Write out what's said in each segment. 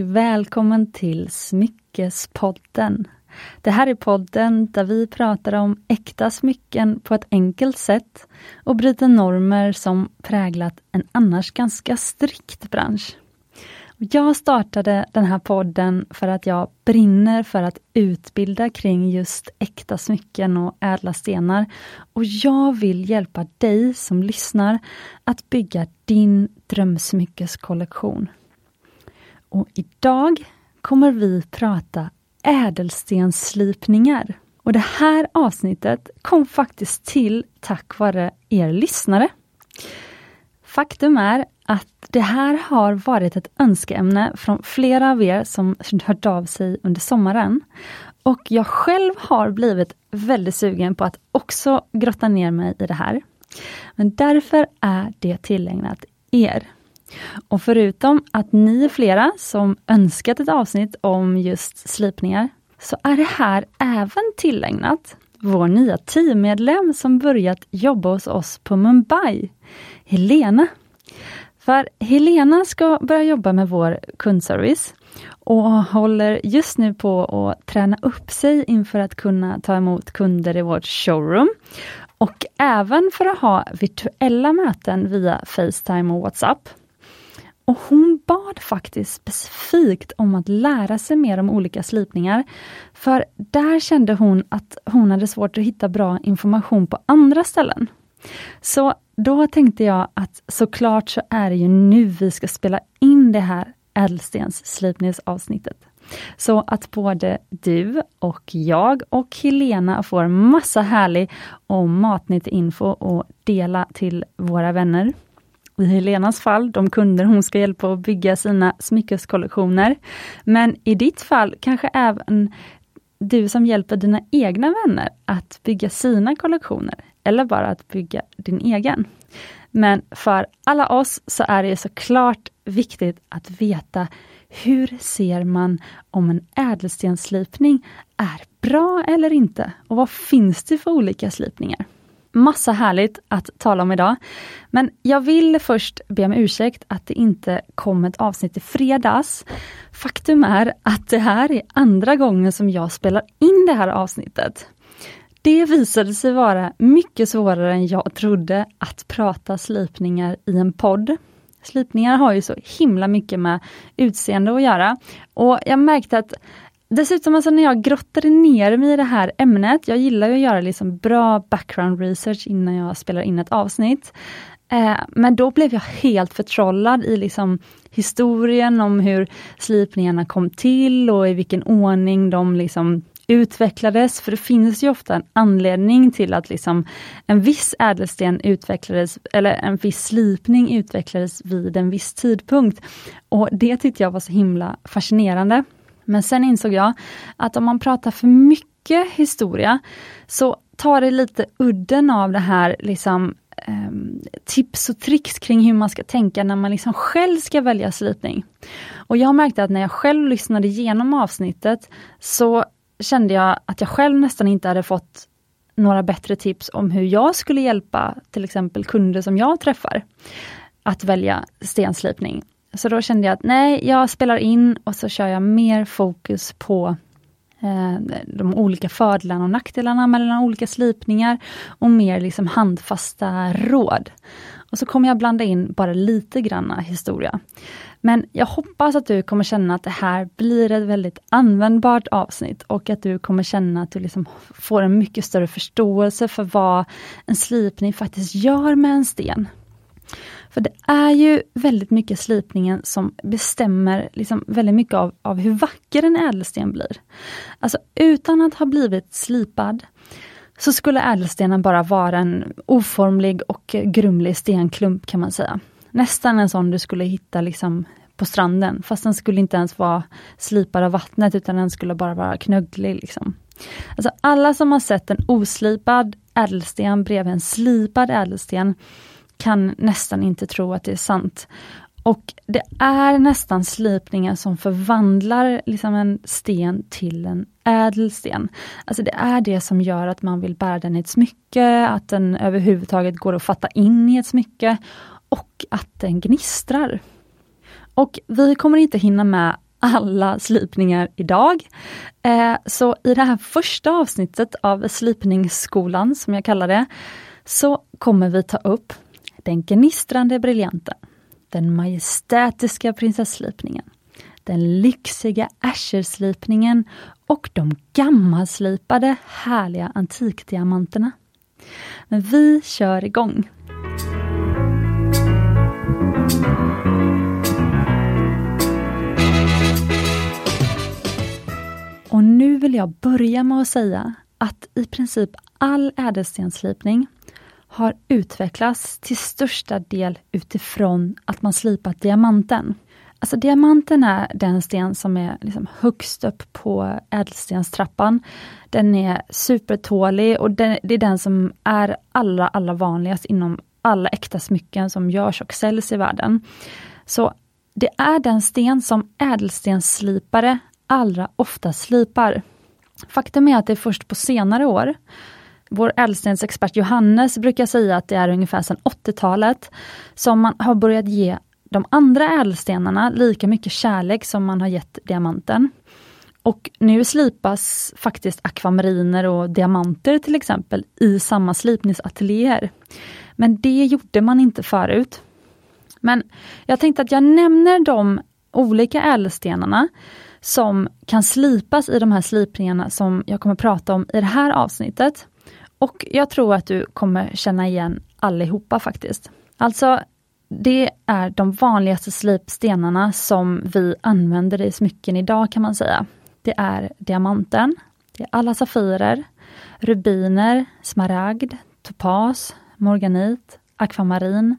och välkommen till Smyckespodden. Det här är podden där vi pratar om äkta smycken på ett enkelt sätt och bryter normer som präglat en annars ganska strikt bransch. Jag startade den här podden för att jag brinner för att utbilda kring just äkta smycken och ädla stenar. Och jag vill hjälpa dig som lyssnar att bygga din drömsmyckeskollektion. Och idag kommer vi prata ädelstensslipningar. Och det här avsnittet kom faktiskt till tack vare er lyssnare. Faktum är att det här har varit ett önskeämne från flera av er som hört av sig under sommaren. Och jag själv har blivit väldigt sugen på att också grotta ner mig i det här. Men därför är det tillägnat er. Och förutom att ni är flera som önskat ett avsnitt om just slipningar, så är det här även tillägnat vår nya teammedlem som börjat jobba hos oss på Mumbai, Helena. För Helena ska börja jobba med vår kundservice och håller just nu på att träna upp sig inför att kunna ta emot kunder i vårt showroom. Och även för att ha virtuella möten via Facetime och WhatsApp. Och hon bad faktiskt specifikt om att lära sig mer om olika slipningar. För där kände hon att hon hade svårt att hitta bra information på andra ställen. Så då tänkte jag att såklart så är det ju nu vi ska spela in det här ädelstensslipningsavsnittet. Så att både du och jag och Helena får massa härlig och matnyttig info att dela till våra vänner. I Helenas fall, de kunder hon ska hjälpa att bygga sina smyckeskollektioner. Men i ditt fall kanske även du som hjälper dina egna vänner att bygga sina kollektioner, eller bara att bygga din egen. Men för alla oss så är det såklart viktigt att veta hur ser man om en ädelstenslipning är bra eller inte? Och vad finns det för olika slipningar? Massa härligt att tala om idag. Men jag vill först be om ursäkt att det inte kom ett avsnitt i fredags. Faktum är att det här är andra gången som jag spelar in det här avsnittet. Det visade sig vara mycket svårare än jag trodde att prata slipningar i en podd. Slipningar har ju så himla mycket med utseende att göra. Och jag märkte att Dessutom alltså när jag grottade ner mig i det här ämnet, jag gillar ju att göra liksom bra background research innan jag spelar in ett avsnitt. Eh, men då blev jag helt förtrollad i liksom historien om hur slipningarna kom till och i vilken ordning de liksom utvecklades, för det finns ju ofta en anledning till att liksom en viss ädelsten utvecklades, eller en viss slipning utvecklades vid en viss tidpunkt. Och Det tyckte jag var så himla fascinerande. Men sen insåg jag att om man pratar för mycket historia, så tar det lite udden av det här liksom eh, tips och tricks kring hur man ska tänka när man liksom själv ska välja slipning. Och jag märkte att när jag själv lyssnade igenom avsnittet så kände jag att jag själv nästan inte hade fått några bättre tips om hur jag skulle hjälpa till exempel kunder som jag träffar att välja stenslipning. Så då kände jag att nej, jag spelar in och så kör jag mer fokus på eh, de olika fördelarna och nackdelarna mellan olika slipningar och mer liksom handfasta råd. Och så kommer jag blanda in bara lite granna historia. Men jag hoppas att du kommer känna att det här blir ett väldigt användbart avsnitt och att du kommer känna att du liksom får en mycket större förståelse för vad en slipning faktiskt gör med en sten. För det är ju väldigt mycket slipningen som bestämmer liksom väldigt mycket av, av hur vacker en ädelsten blir. Alltså utan att ha blivit slipad så skulle ädelstenen bara vara en oformlig och grumlig stenklump kan man säga. Nästan en sån du skulle hitta liksom på stranden, fast den skulle inte ens vara slipad av vattnet utan den skulle bara vara knögglig. Liksom. Alltså alla som har sett en oslipad ädelsten bredvid en slipad ädelsten kan nästan inte tro att det är sant. Och det är nästan slipningen som förvandlar liksom en sten till en ädelsten. Alltså det är det som gör att man vill bära den i ett smycke, att den överhuvudtaget går att fatta in i ett smycke och att den gnistrar. Och vi kommer inte hinna med alla slipningar idag. Eh, så i det här första avsnittet av Slipningsskolan, som jag kallar det, så kommer vi ta upp den gnistrande briljanten, den majestätiska prinsesslipningen, den lyxiga asherslipningen och de gammalslipade härliga antikdiamanterna. Men vi kör igång! Och nu vill jag börja med att säga att i princip all ädelstenslipning har utvecklats till största del utifrån att man slipat diamanten. Alltså diamanten är den sten som är liksom högst upp på ädelstenstrappan. Den är supertålig och det är den som är allra, allra vanligast inom alla äkta smycken som görs och säljs i världen. Så det är den sten som ädelstensslipare allra oftast slipar. Faktum är att det är först på senare år vår ädelstensexpert Johannes brukar säga att det är ungefär sedan 80-talet som man har börjat ge de andra ädelstenarna lika mycket kärlek som man har gett diamanten. Och nu slipas faktiskt akvamariner och diamanter till exempel i samma slipningsateljéer. Men det gjorde man inte förut. Men jag tänkte att jag nämner de olika ädelstenarna som kan slipas i de här slipningarna som jag kommer prata om i det här avsnittet. Och jag tror att du kommer känna igen allihopa faktiskt. Alltså, det är de vanligaste slipstenarna som vi använder i smycken idag kan man säga. Det är diamanten, det är alla safirer, rubiner, smaragd, topas, morganit, akvamarin,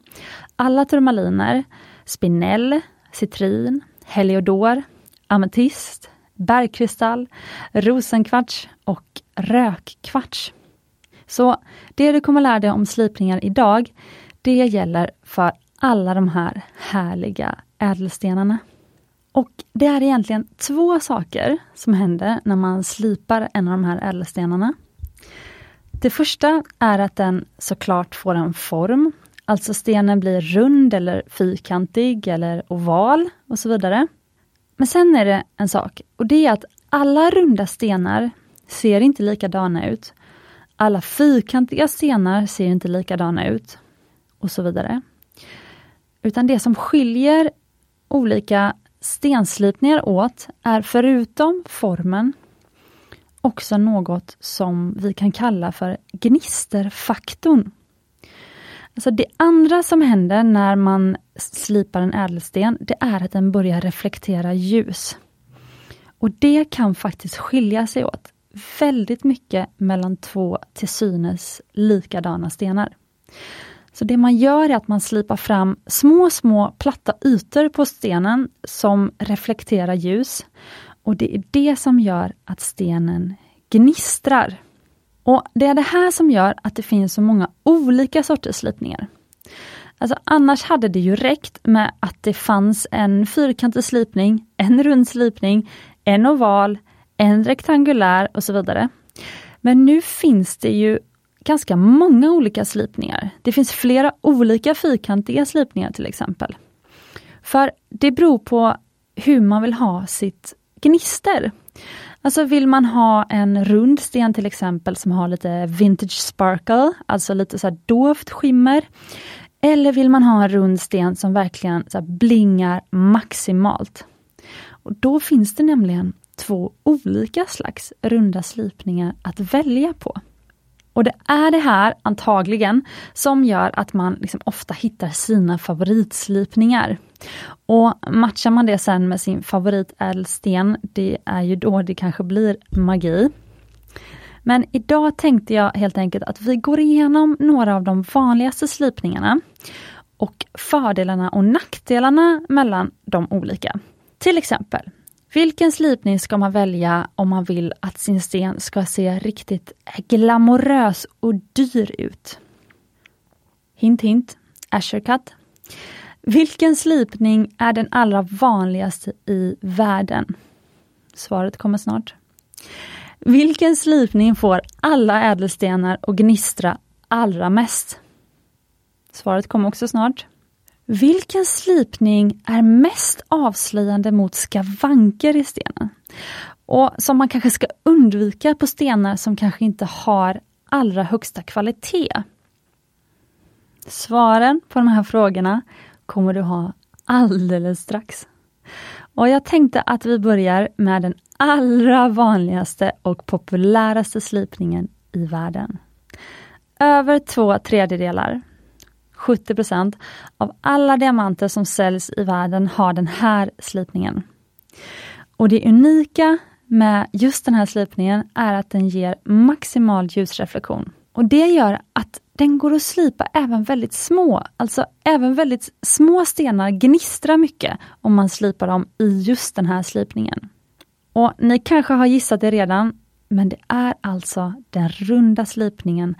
alla turmaliner, spinell, citrin, heliodor, ametist, bergkristall, rosenkvarts och rökkvarts. Så det du kommer lära dig om slipningar idag, det gäller för alla de här härliga ädelstenarna. Och det är egentligen två saker som händer när man slipar en av de här ädelstenarna. Det första är att den såklart får en form, alltså stenen blir rund eller fyrkantig eller oval och så vidare. Men sen är det en sak och det är att alla runda stenar ser inte likadana ut. Alla fyrkantiga stenar ser inte likadana ut och så vidare. Utan det som skiljer olika stenslipningar åt är förutom formen också något som vi kan kalla för gnisterfaktorn. Alltså det andra som händer när man slipar en ädelsten, det är att den börjar reflektera ljus. Och det kan faktiskt skilja sig åt väldigt mycket mellan två till synes likadana stenar. Så det man gör är att man slipar fram små, små platta ytor på stenen som reflekterar ljus. Och det är det som gör att stenen gnistrar. Och Det är det här som gör att det finns så många olika sorters slipningar. Alltså annars hade det ju räckt med att det fanns en fyrkantig slipning, en rund slipning, en oval, en rektangulär och så vidare. Men nu finns det ju ganska många olika slipningar. Det finns flera olika fyrkantiga slipningar till exempel. För det beror på hur man vill ha sitt gnister. Alltså vill man ha en rund sten till exempel som har lite vintage sparkle, alltså lite så här dovt skimmer. Eller vill man ha en rund sten som verkligen så blingar maximalt. Och Då finns det nämligen två olika slags runda slipningar att välja på. Och det är det här, antagligen, som gör att man liksom ofta hittar sina favoritslipningar. Och matchar man det sen med sin favoritädelsten, det är ju då det kanske blir magi. Men idag tänkte jag helt enkelt att vi går igenom några av de vanligaste slipningarna och fördelarna och nackdelarna mellan de olika. Till exempel, vilken slipning ska man välja om man vill att sin sten ska se riktigt glamorös och dyr ut? Hint hint, Ashercut. Vilken slipning är den allra vanligaste i världen? Svaret kommer snart. Vilken slipning får alla ädelstenar att gnistra allra mest? Svaret kommer också snart. Vilken slipning är mest avslöjande mot skavanker i stenen? Och som man kanske ska undvika på stenar som kanske inte har allra högsta kvalitet? Svaren på de här frågorna kommer du ha alldeles strax. Och jag tänkte att vi börjar med den allra vanligaste och populäraste slipningen i världen. Över två tredjedelar, 70% av alla diamanter som säljs i världen har den här slipningen. Och det unika med just den här slipningen är att den ger maximal ljusreflektion. Och det gör att den går att slipa även väldigt små, alltså även väldigt små stenar gnistrar mycket om man slipar dem i just den här slipningen. Och ni kanske har gissat det redan, men det är alltså den runda slipningen,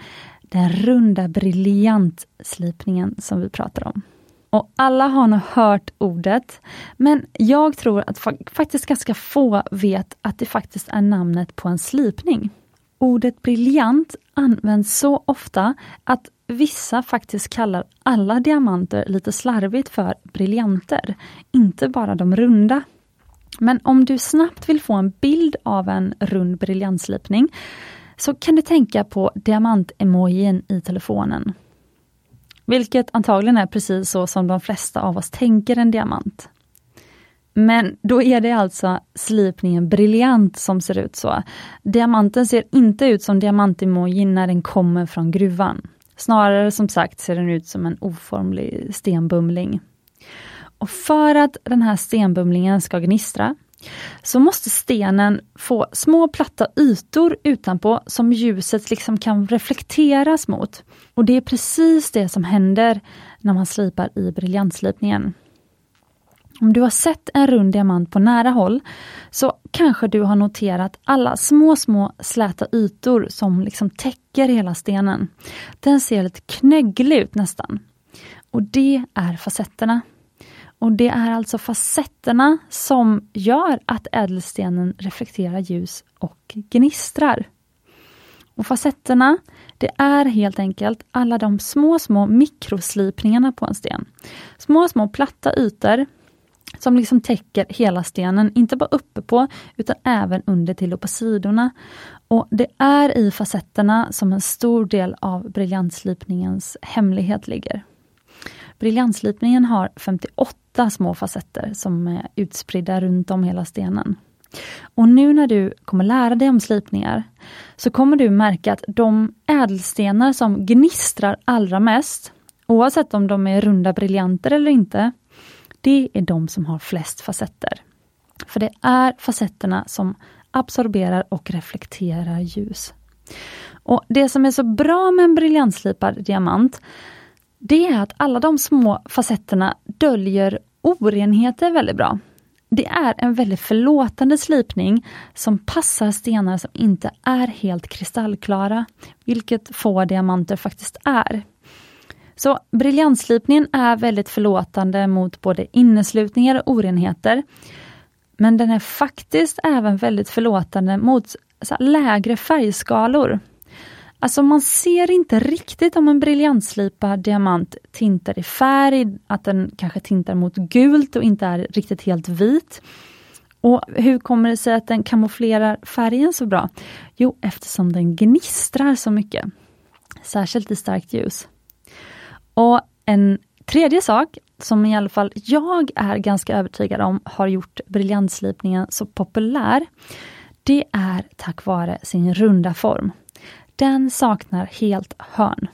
den runda briljantslipningen som vi pratar om. Och alla har nog hört ordet, men jag tror att faktiskt ganska få vet att det faktiskt är namnet på en slipning. Ordet briljant används så ofta att vissa faktiskt kallar alla diamanter lite slarvigt för briljanter, inte bara de runda. Men om du snabbt vill få en bild av en rund briljantslipning så kan du tänka på diamantemojin i telefonen. Vilket antagligen är precis så som de flesta av oss tänker en diamant. Men då är det alltså slipningen briljant som ser ut så. Diamanten ser inte ut som diamantemojin när den kommer från gruvan. Snarare som sagt ser den ut som en oformlig stenbumling. Och för att den här stenbumlingen ska gnistra så måste stenen få små platta ytor utanpå som ljuset liksom kan reflekteras mot. Och det är precis det som händer när man slipar i briljantslipningen. Om du har sett en rund diamant på nära håll så kanske du har noterat alla små, små släta ytor som liksom täcker hela stenen. Den ser lite knögglig ut nästan. Och det är facetterna. Och det är alltså facetterna som gör att ädelstenen reflekterar ljus och gnistrar. Och facetterna, det är helt enkelt alla de små, små mikroslipningarna på en sten. Små, små platta ytor som liksom täcker hela stenen, inte bara uppe på utan även under till och på sidorna. Och Det är i facetterna som en stor del av briljantslipningens hemlighet ligger. Briljantslipningen har 58 små facetter som är utspridda runt om hela stenen. Och nu när du kommer lära dig om slipningar så kommer du märka att de ädelstenar som gnistrar allra mest, oavsett om de är runda briljanter eller inte, det är de som har flest facetter. För det är facetterna som absorberar och reflekterar ljus. Och Det som är så bra med en briljantslipad diamant, det är att alla de små facetterna döljer orenheter väldigt bra. Det är en väldigt förlåtande slipning som passar stenar som inte är helt kristallklara, vilket få diamanter faktiskt är. Så briljantslipningen är väldigt förlåtande mot både inneslutningar och orenheter. Men den är faktiskt även väldigt förlåtande mot lägre färgskalor. Alltså man ser inte riktigt om en briljantslipad diamant tintar i färg, att den kanske tintar mot gult och inte är riktigt helt vit. Och Hur kommer det sig att den kamouflerar färgen så bra? Jo, eftersom den gnistrar så mycket. Särskilt i starkt ljus. Och en tredje sak som i alla fall jag är ganska övertygad om har gjort briljantslipningen så populär, det är tack vare sin runda form. Den saknar helt hörn.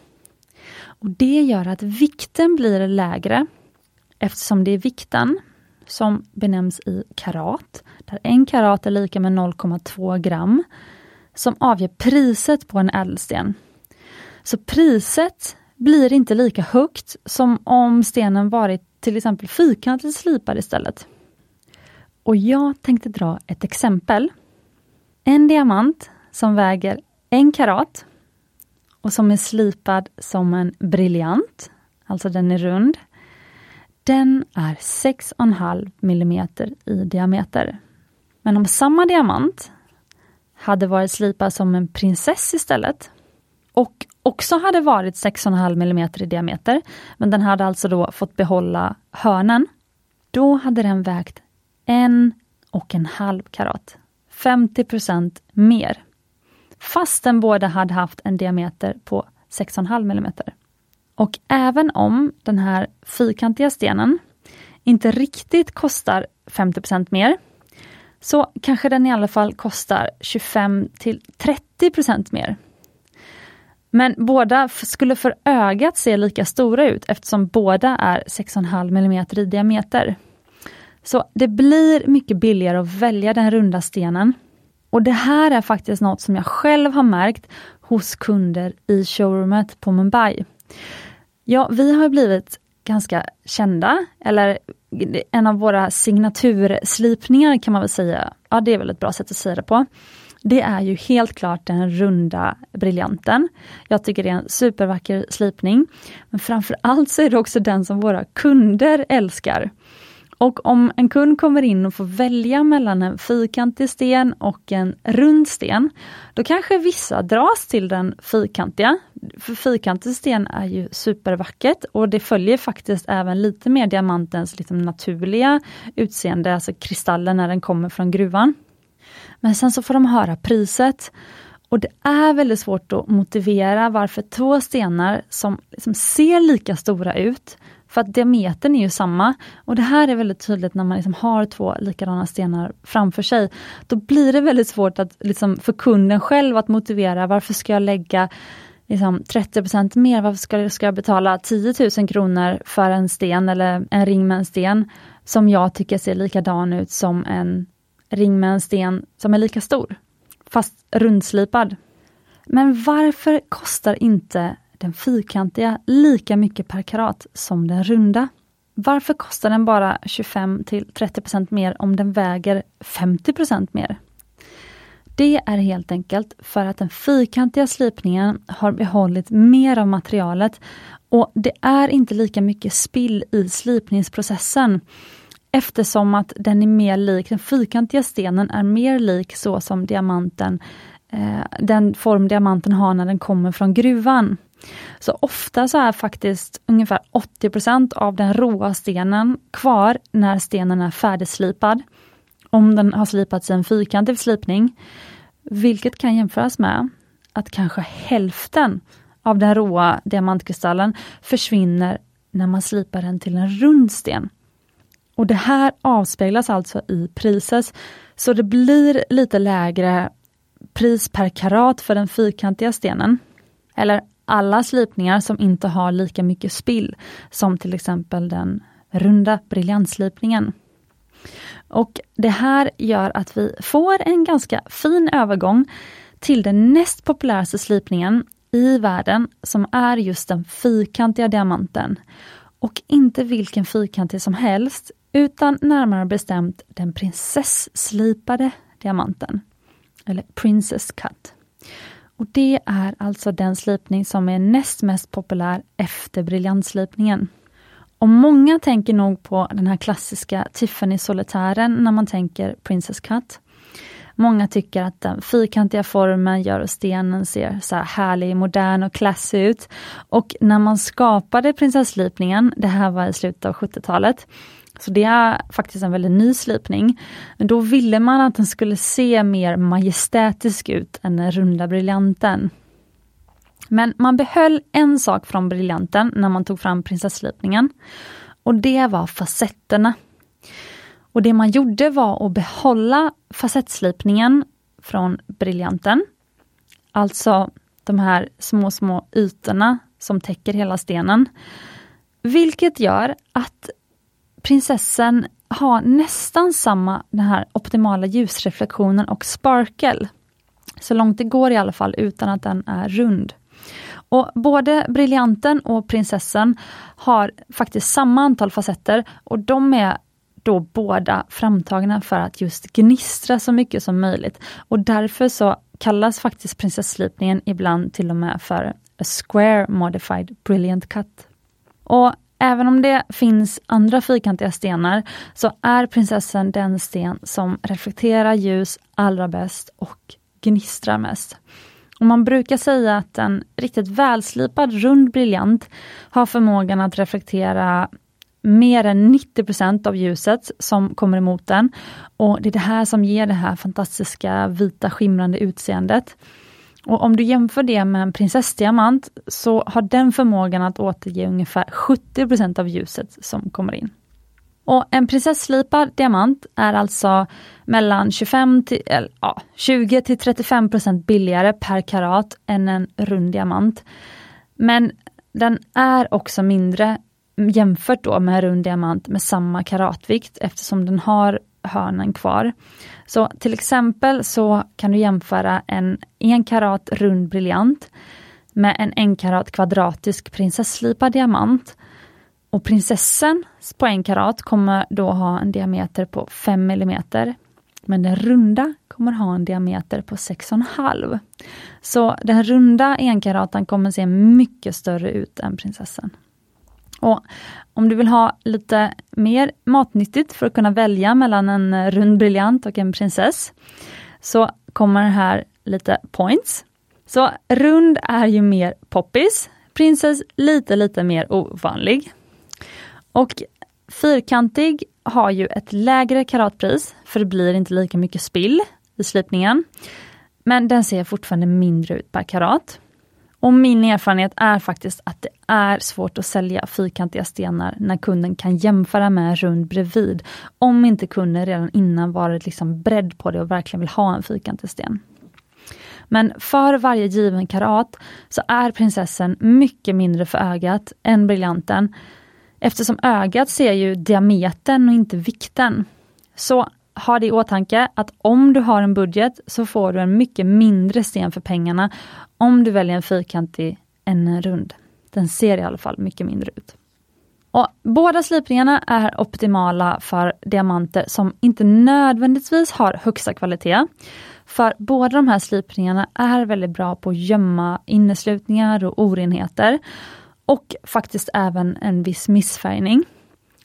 Och Det gör att vikten blir lägre eftersom det är vikten som benämns i karat, där en karat är lika med 0,2 gram, som avger priset på en ädelsten. Så priset blir inte lika högt som om stenen varit till exempel fyrkantigt slipad istället. Och jag tänkte dra ett exempel. En diamant som väger en karat och som är slipad som en briljant, alltså den är rund. Den är 6,5 mm i diameter. Men om samma diamant hade varit slipad som en prinsess istället och också hade varit 6,5 mm i diameter, men den hade alltså då fått behålla hörnen, då hade den vägt en och en halv karat. 50% mer. Fast den båda hade haft en diameter på 6,5 mm. Och även om den här fyrkantiga stenen inte riktigt kostar 50% mer, så kanske den i alla fall kostar 25 till 30% mer. Men båda skulle för ögat se lika stora ut eftersom båda är 6,5 mm i diameter. Så det blir mycket billigare att välja den runda stenen. Och det här är faktiskt något som jag själv har märkt hos kunder i showroomet på Mumbai. Ja, vi har blivit ganska kända, eller en av våra signaturslipningar kan man väl säga. Ja, det är väl ett bra sätt att säga det på. Det är ju helt klart den runda briljanten. Jag tycker det är en supervacker slipning. Men framförallt så är det också den som våra kunder älskar. Och om en kund kommer in och får välja mellan en fyrkantig sten och en rund sten, då kanske vissa dras till den fyrkantiga. För fyrkantig sten är ju supervackert och det följer faktiskt även lite mer diamantens liksom naturliga utseende, alltså kristallen när den kommer från gruvan. Men sen så får de höra priset. Och det är väldigt svårt att motivera varför två stenar som liksom ser lika stora ut, för att diametern är ju samma. Och det här är väldigt tydligt när man liksom har två likadana stenar framför sig. Då blir det väldigt svårt att, liksom, för kunden själv att motivera varför ska jag lägga liksom, 30% mer, varför ska ska jag betala 10 000 kronor för en sten eller en ring med en sten som jag tycker ser likadan ut som en ring med en sten som är lika stor, fast rundslipad. Men varför kostar inte den fyrkantiga lika mycket per karat som den runda? Varför kostar den bara 25 till 30% mer om den väger 50% mer? Det är helt enkelt för att den fyrkantiga slipningen har behållit mer av materialet och det är inte lika mycket spill i slipningsprocessen eftersom att den är mer lik, den fyrkantiga stenen är mer lik så som diamanten, eh, den form diamanten har när den kommer från gruvan. Så ofta så är faktiskt ungefär 80% av den råa stenen kvar när stenen är färdigslipad. Om den har slipats i en fyrkantig slipning. Vilket kan jämföras med att kanske hälften av den råa diamantkristallen försvinner när man slipar den till en rund sten. Och det här avspeglas alltså i priset, så det blir lite lägre pris per karat för den fyrkantiga stenen. Eller alla slipningar som inte har lika mycket spill som till exempel den runda briljantslipningen. Och Det här gör att vi får en ganska fin övergång till den näst populäraste slipningen i världen som är just den fyrkantiga diamanten. Och inte vilken fyrkantig som helst utan närmare bestämt den prinsesslipade diamanten. Eller Princess Cut. Och Det är alltså den slipning som är näst mest populär efter briljantslipningen. Och många tänker nog på den här klassiska Tiffany-solitären när man tänker Princess Cut. Många tycker att den fyrkantiga formen gör att stenen ser så här härlig, modern och classy ut. Och när man skapade prinsesslipningen, det här var i slutet av 70-talet, så det är faktiskt en väldigt ny slipning. Men då ville man att den skulle se mer majestätisk ut än den runda briljanten. Men man behöll en sak från briljanten när man tog fram prinsesslipningen. Och det var facetterna. Och det man gjorde var att behålla facettslipningen från briljanten. Alltså de här små, små ytorna som täcker hela stenen. Vilket gör att prinsessan har nästan samma den här optimala ljusreflektionen och sparkle. Så långt det går i alla fall utan att den är rund. Och Både briljanten och prinsessan har faktiskt samma antal facetter och de är då båda framtagna för att just gnistra så mycket som möjligt. Och därför så kallas faktiskt prinsesslipningen ibland till och med för a square modified brilliant cut. Och Även om det finns andra fyrkantiga stenar så är prinsessan den sten som reflekterar ljus allra bäst och gnistrar mest. man brukar säga att en riktigt välslipad rund briljant har förmågan att reflektera mer än 90% av ljuset som kommer emot den. Och Det är det här som ger det här fantastiska vita skimrande utseendet. Och Om du jämför det med en prinsessdiamant så har den förmågan att återge ungefär 70% av ljuset som kommer in. Och En prinsesslipad diamant är alltså mellan 25 till, eller, ja, 20 till 35% billigare per karat än en rund diamant. Men den är också mindre jämfört då med en rund diamant med samma karatvikt eftersom den har hörnen kvar. Så till exempel så kan du jämföra en 1 karat rund briljant med en 1 karat kvadratisk prinsesslipad diamant. Och prinsessan på 1 karat kommer då ha en diameter på 5 mm. Men den runda kommer ha en diameter på 6,5. Så den runda enkaratan kommer se mycket större ut än prinsessan. Och om du vill ha lite mer matnyttigt för att kunna välja mellan en rund briljant och en prinsess, så kommer här lite points. Så rund är ju mer poppis, prinsess lite, lite mer ovanlig. Och fyrkantig har ju ett lägre karatpris, för det blir inte lika mycket spill i slipningen. Men den ser fortfarande mindre ut per karat. Och min erfarenhet är faktiskt att det är svårt att sälja fyrkantiga stenar när kunden kan jämföra med en rund bredvid. Om inte kunden redan innan varit liksom beredd på det och verkligen vill ha en fyrkantig sten. Men för varje given karat så är prinsessan mycket mindre för ögat än briljanten. Eftersom ögat ser ju diametern och inte vikten. Så ha det i åtanke att om du har en budget så får du en mycket mindre sten för pengarna om du väljer en fyrkantig än en rund. Den ser i alla fall mycket mindre ut. Och båda slipningarna är optimala för diamanter som inte nödvändigtvis har högsta kvalitet. För båda de här slipningarna är väldigt bra på att gömma inneslutningar och orenheter. Och faktiskt även en viss missfärgning.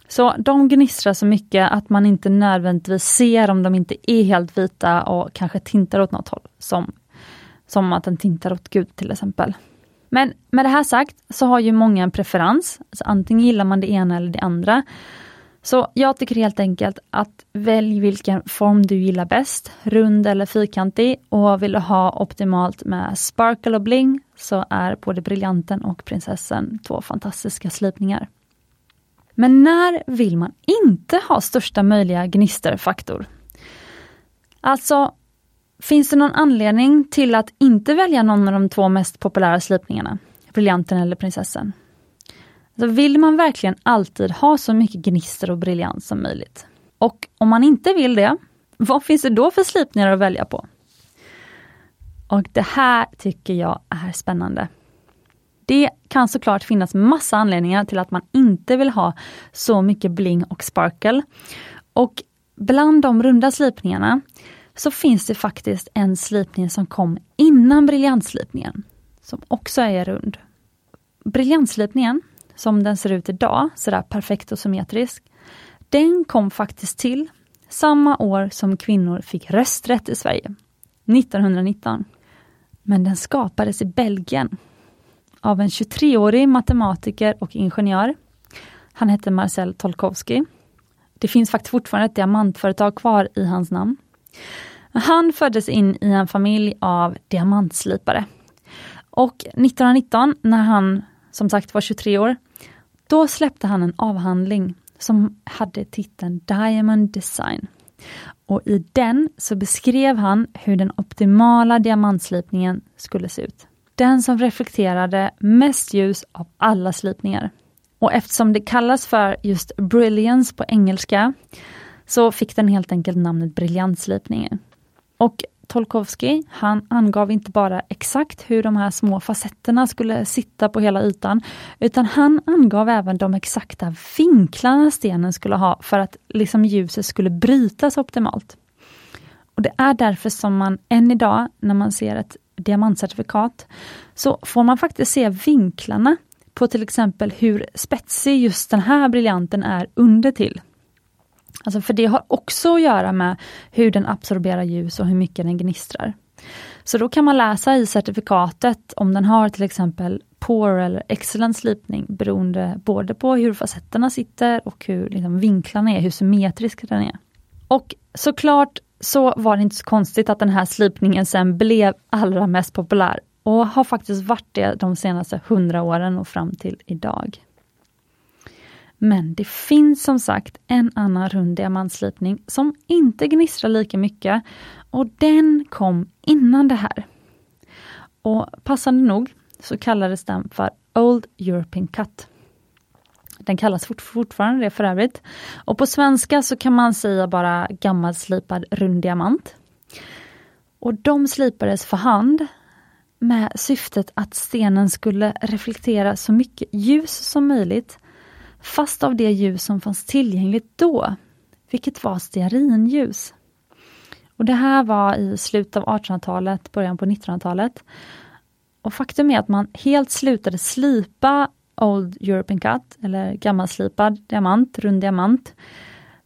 Så de gnistrar så mycket att man inte nödvändigtvis ser om de inte är helt vita och kanske tintar åt något håll. Som, som att den tintar åt gud till exempel. Men med det här sagt så har ju många en preferens. Alltså antingen gillar man det ena eller det andra. Så jag tycker helt enkelt att välj vilken form du gillar bäst, rund eller fyrkantig. Och vill du ha optimalt med sparkle och bling så är både briljanten och prinsessan två fantastiska slipningar. Men när vill man inte ha största möjliga gnisterfaktor? Alltså, finns det någon anledning till att inte välja någon av de två mest populära slipningarna? Briljanten eller prinsessan? Alltså vill man verkligen alltid ha så mycket gnister och briljans som möjligt? Och om man inte vill det, vad finns det då för slipningar att välja på? Och det här tycker jag är spännande. Det kan såklart finnas massa anledningar till att man inte vill ha så mycket bling och sparkle. Och bland de runda slipningarna så finns det faktiskt en slipning som kom innan briljantslipningen, som också är rund. Briljantslipningen, som den ser ut idag, sådär perfekt och symmetrisk, den kom faktiskt till samma år som kvinnor fick rösträtt i Sverige, 1919. Men den skapades i Belgien av en 23-årig matematiker och ingenjör. Han hette Marcel Tolkowski. Det finns faktiskt fortfarande ett diamantföretag kvar i hans namn. Han föddes in i en familj av diamantslipare. Och 1919, när han som sagt var 23 år, då släppte han en avhandling som hade titeln Diamond Design. Och I den så beskrev han hur den optimala diamantslipningen skulle se ut den som reflekterade mest ljus av alla slipningar. Och eftersom det kallas för just brilliance på engelska, så fick den helt enkelt namnet briljantslipningen. Och Tolkovsky, han angav inte bara exakt hur de här små facetterna skulle sitta på hela ytan, utan han angav även de exakta vinklarna stenen skulle ha för att liksom ljuset skulle brytas optimalt. Och Det är därför som man än idag, när man ser ett diamantcertifikat, så får man faktiskt se vinklarna på till exempel hur spetsig just den här briljanten är under till. Alltså för det har också att göra med hur den absorberar ljus och hur mycket den gnistrar. Så då kan man läsa i certifikatet om den har till exempel poor eller excellent slipning beroende både på hur facetterna sitter och hur liksom, vinklarna är, hur symmetrisk den är. Och såklart så var det inte så konstigt att den här slipningen sen blev allra mest populär och har faktiskt varit det de senaste hundra åren och fram till idag. Men det finns som sagt en annan rund diamantslipning som inte gnistrar lika mycket och den kom innan det här. Och passande nog så kallades den för Old European Cut. Den kallas fort, fortfarande det för övrigt. Och på svenska så kan man säga bara gammalslipad rund diamant. Och de slipades för hand med syftet att stenen skulle reflektera så mycket ljus som möjligt fast av det ljus som fanns tillgängligt då, vilket var stearinljus. Och Det här var i slutet av 1800-talet, början på 1900-talet. Och Faktum är att man helt slutade slipa Old European Cut, eller gammalslipad diamant, rund diamant,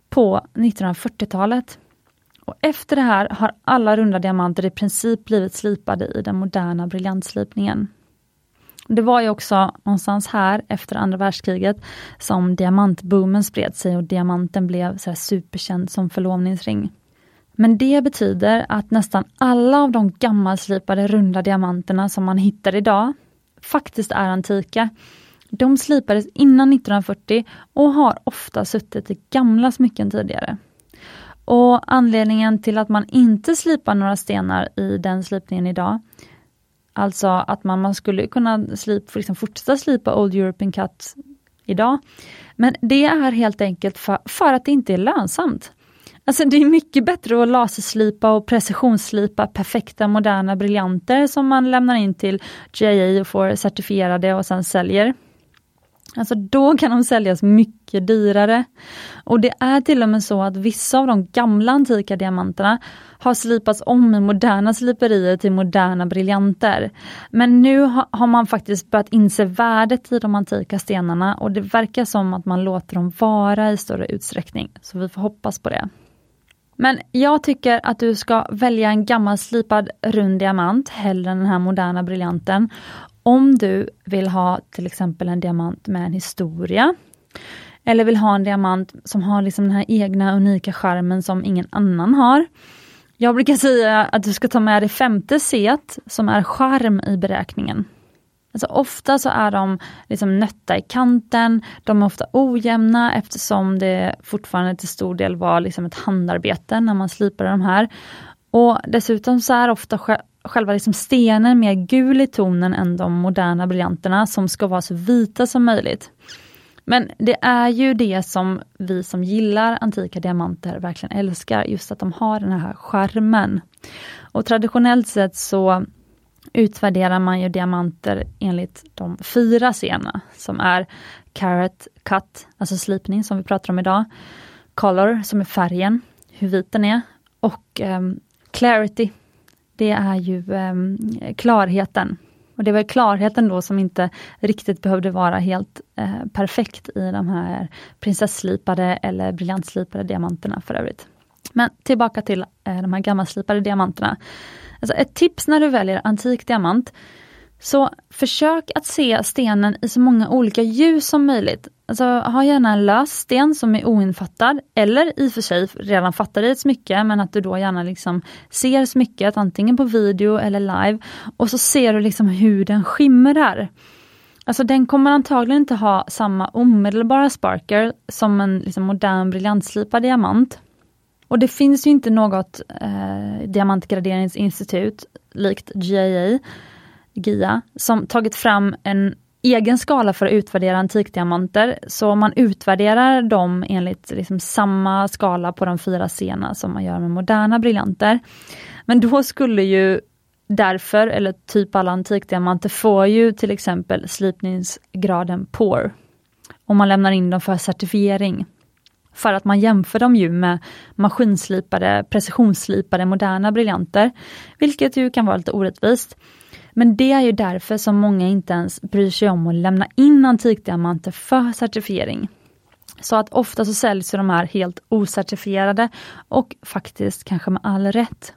på 1940-talet. Och Efter det här har alla runda diamanter i princip blivit slipade i den moderna briljantslipningen. Det var ju också någonstans här efter andra världskriget som diamantboomen spred sig och diamanten blev så superkänd som förlovningsring. Men det betyder att nästan alla av de gammalslipade runda diamanterna som man hittar idag faktiskt är antika. De slipades innan 1940 och har ofta suttit i gamla smycken tidigare. Och Anledningen till att man inte slipar några stenar i den slipningen idag Alltså att man, man skulle kunna slip, liksom fortsätta slipa Old European Cut idag. Men det är helt enkelt för, för att det inte är lönsamt. Alltså det är mycket bättre att laserslipa och precisionsslipa perfekta moderna briljanter som man lämnar in till GIA och får certifierade och sen säljer. Alltså då kan de säljas mycket dyrare. Och det är till och med så att vissa av de gamla antika diamanterna har slipats om i moderna sliperier till moderna briljanter. Men nu har man faktiskt börjat inse värdet i de antika stenarna och det verkar som att man låter dem vara i större utsträckning. Så vi får hoppas på det. Men jag tycker att du ska välja en gammal slipad rund diamant hellre än den här moderna briljanten. Om du vill ha till exempel en diamant med en historia, eller vill ha en diamant som har liksom den här egna unika charmen som ingen annan har. Jag brukar säga att du ska ta med det femte C som är charm i beräkningen. Alltså ofta så är de liksom nötta i kanten, de är ofta ojämna eftersom det fortfarande till stor del var liksom ett handarbete när man slipade de här. Och Dessutom så är ofta själva liksom stenen mer gul i tonen än de moderna briljanterna som ska vara så vita som möjligt. Men det är ju det som vi som gillar antika diamanter verkligen älskar, just att de har den här skärmen. Och traditionellt sett så utvärderar man ju diamanter enligt de fyra scenerna som är Carrot Cut, alltså slipning som vi pratar om idag, Color som är färgen, hur vit den är och um, Clarity det är ju eh, klarheten. Och det var klarheten då som inte riktigt behövde vara helt eh, perfekt i de här prinsesslipade eller briljantslipade diamanterna för övrigt. Men tillbaka till eh, de här gammalslipade diamanterna. Alltså ett tips när du väljer antik diamant, så försök att se stenen i så många olika ljus som möjligt. Alltså, ha gärna en lös sten som är oinfattad eller i och för sig redan fattad i ett smycke men att du då gärna liksom ser smycket antingen på video eller live och så ser du liksom hur den skimrar. Alltså den kommer antagligen inte ha samma omedelbara sparker som en liksom modern briljantslipad diamant. Och det finns ju inte något eh, diamantgraderingsinstitut likt GIA, GIA som tagit fram en egen skala för att utvärdera antikdiamanter, så man utvärderar dem enligt liksom samma skala på de fyra scenerna som man gör med moderna briljanter. Men då skulle ju därför, eller typ alla antikdiamanter, får ju till exempel slipningsgraden POR. Om man lämnar in dem för certifiering. För att man jämför dem ju med maskinslipade, precisionsslipade moderna briljanter, vilket ju kan vara lite orättvist. Men det är ju därför som många inte ens bryr sig om att lämna in antikdiamanter för certifiering. Så att ofta så säljs de här helt ocertifierade och faktiskt kanske med all rätt.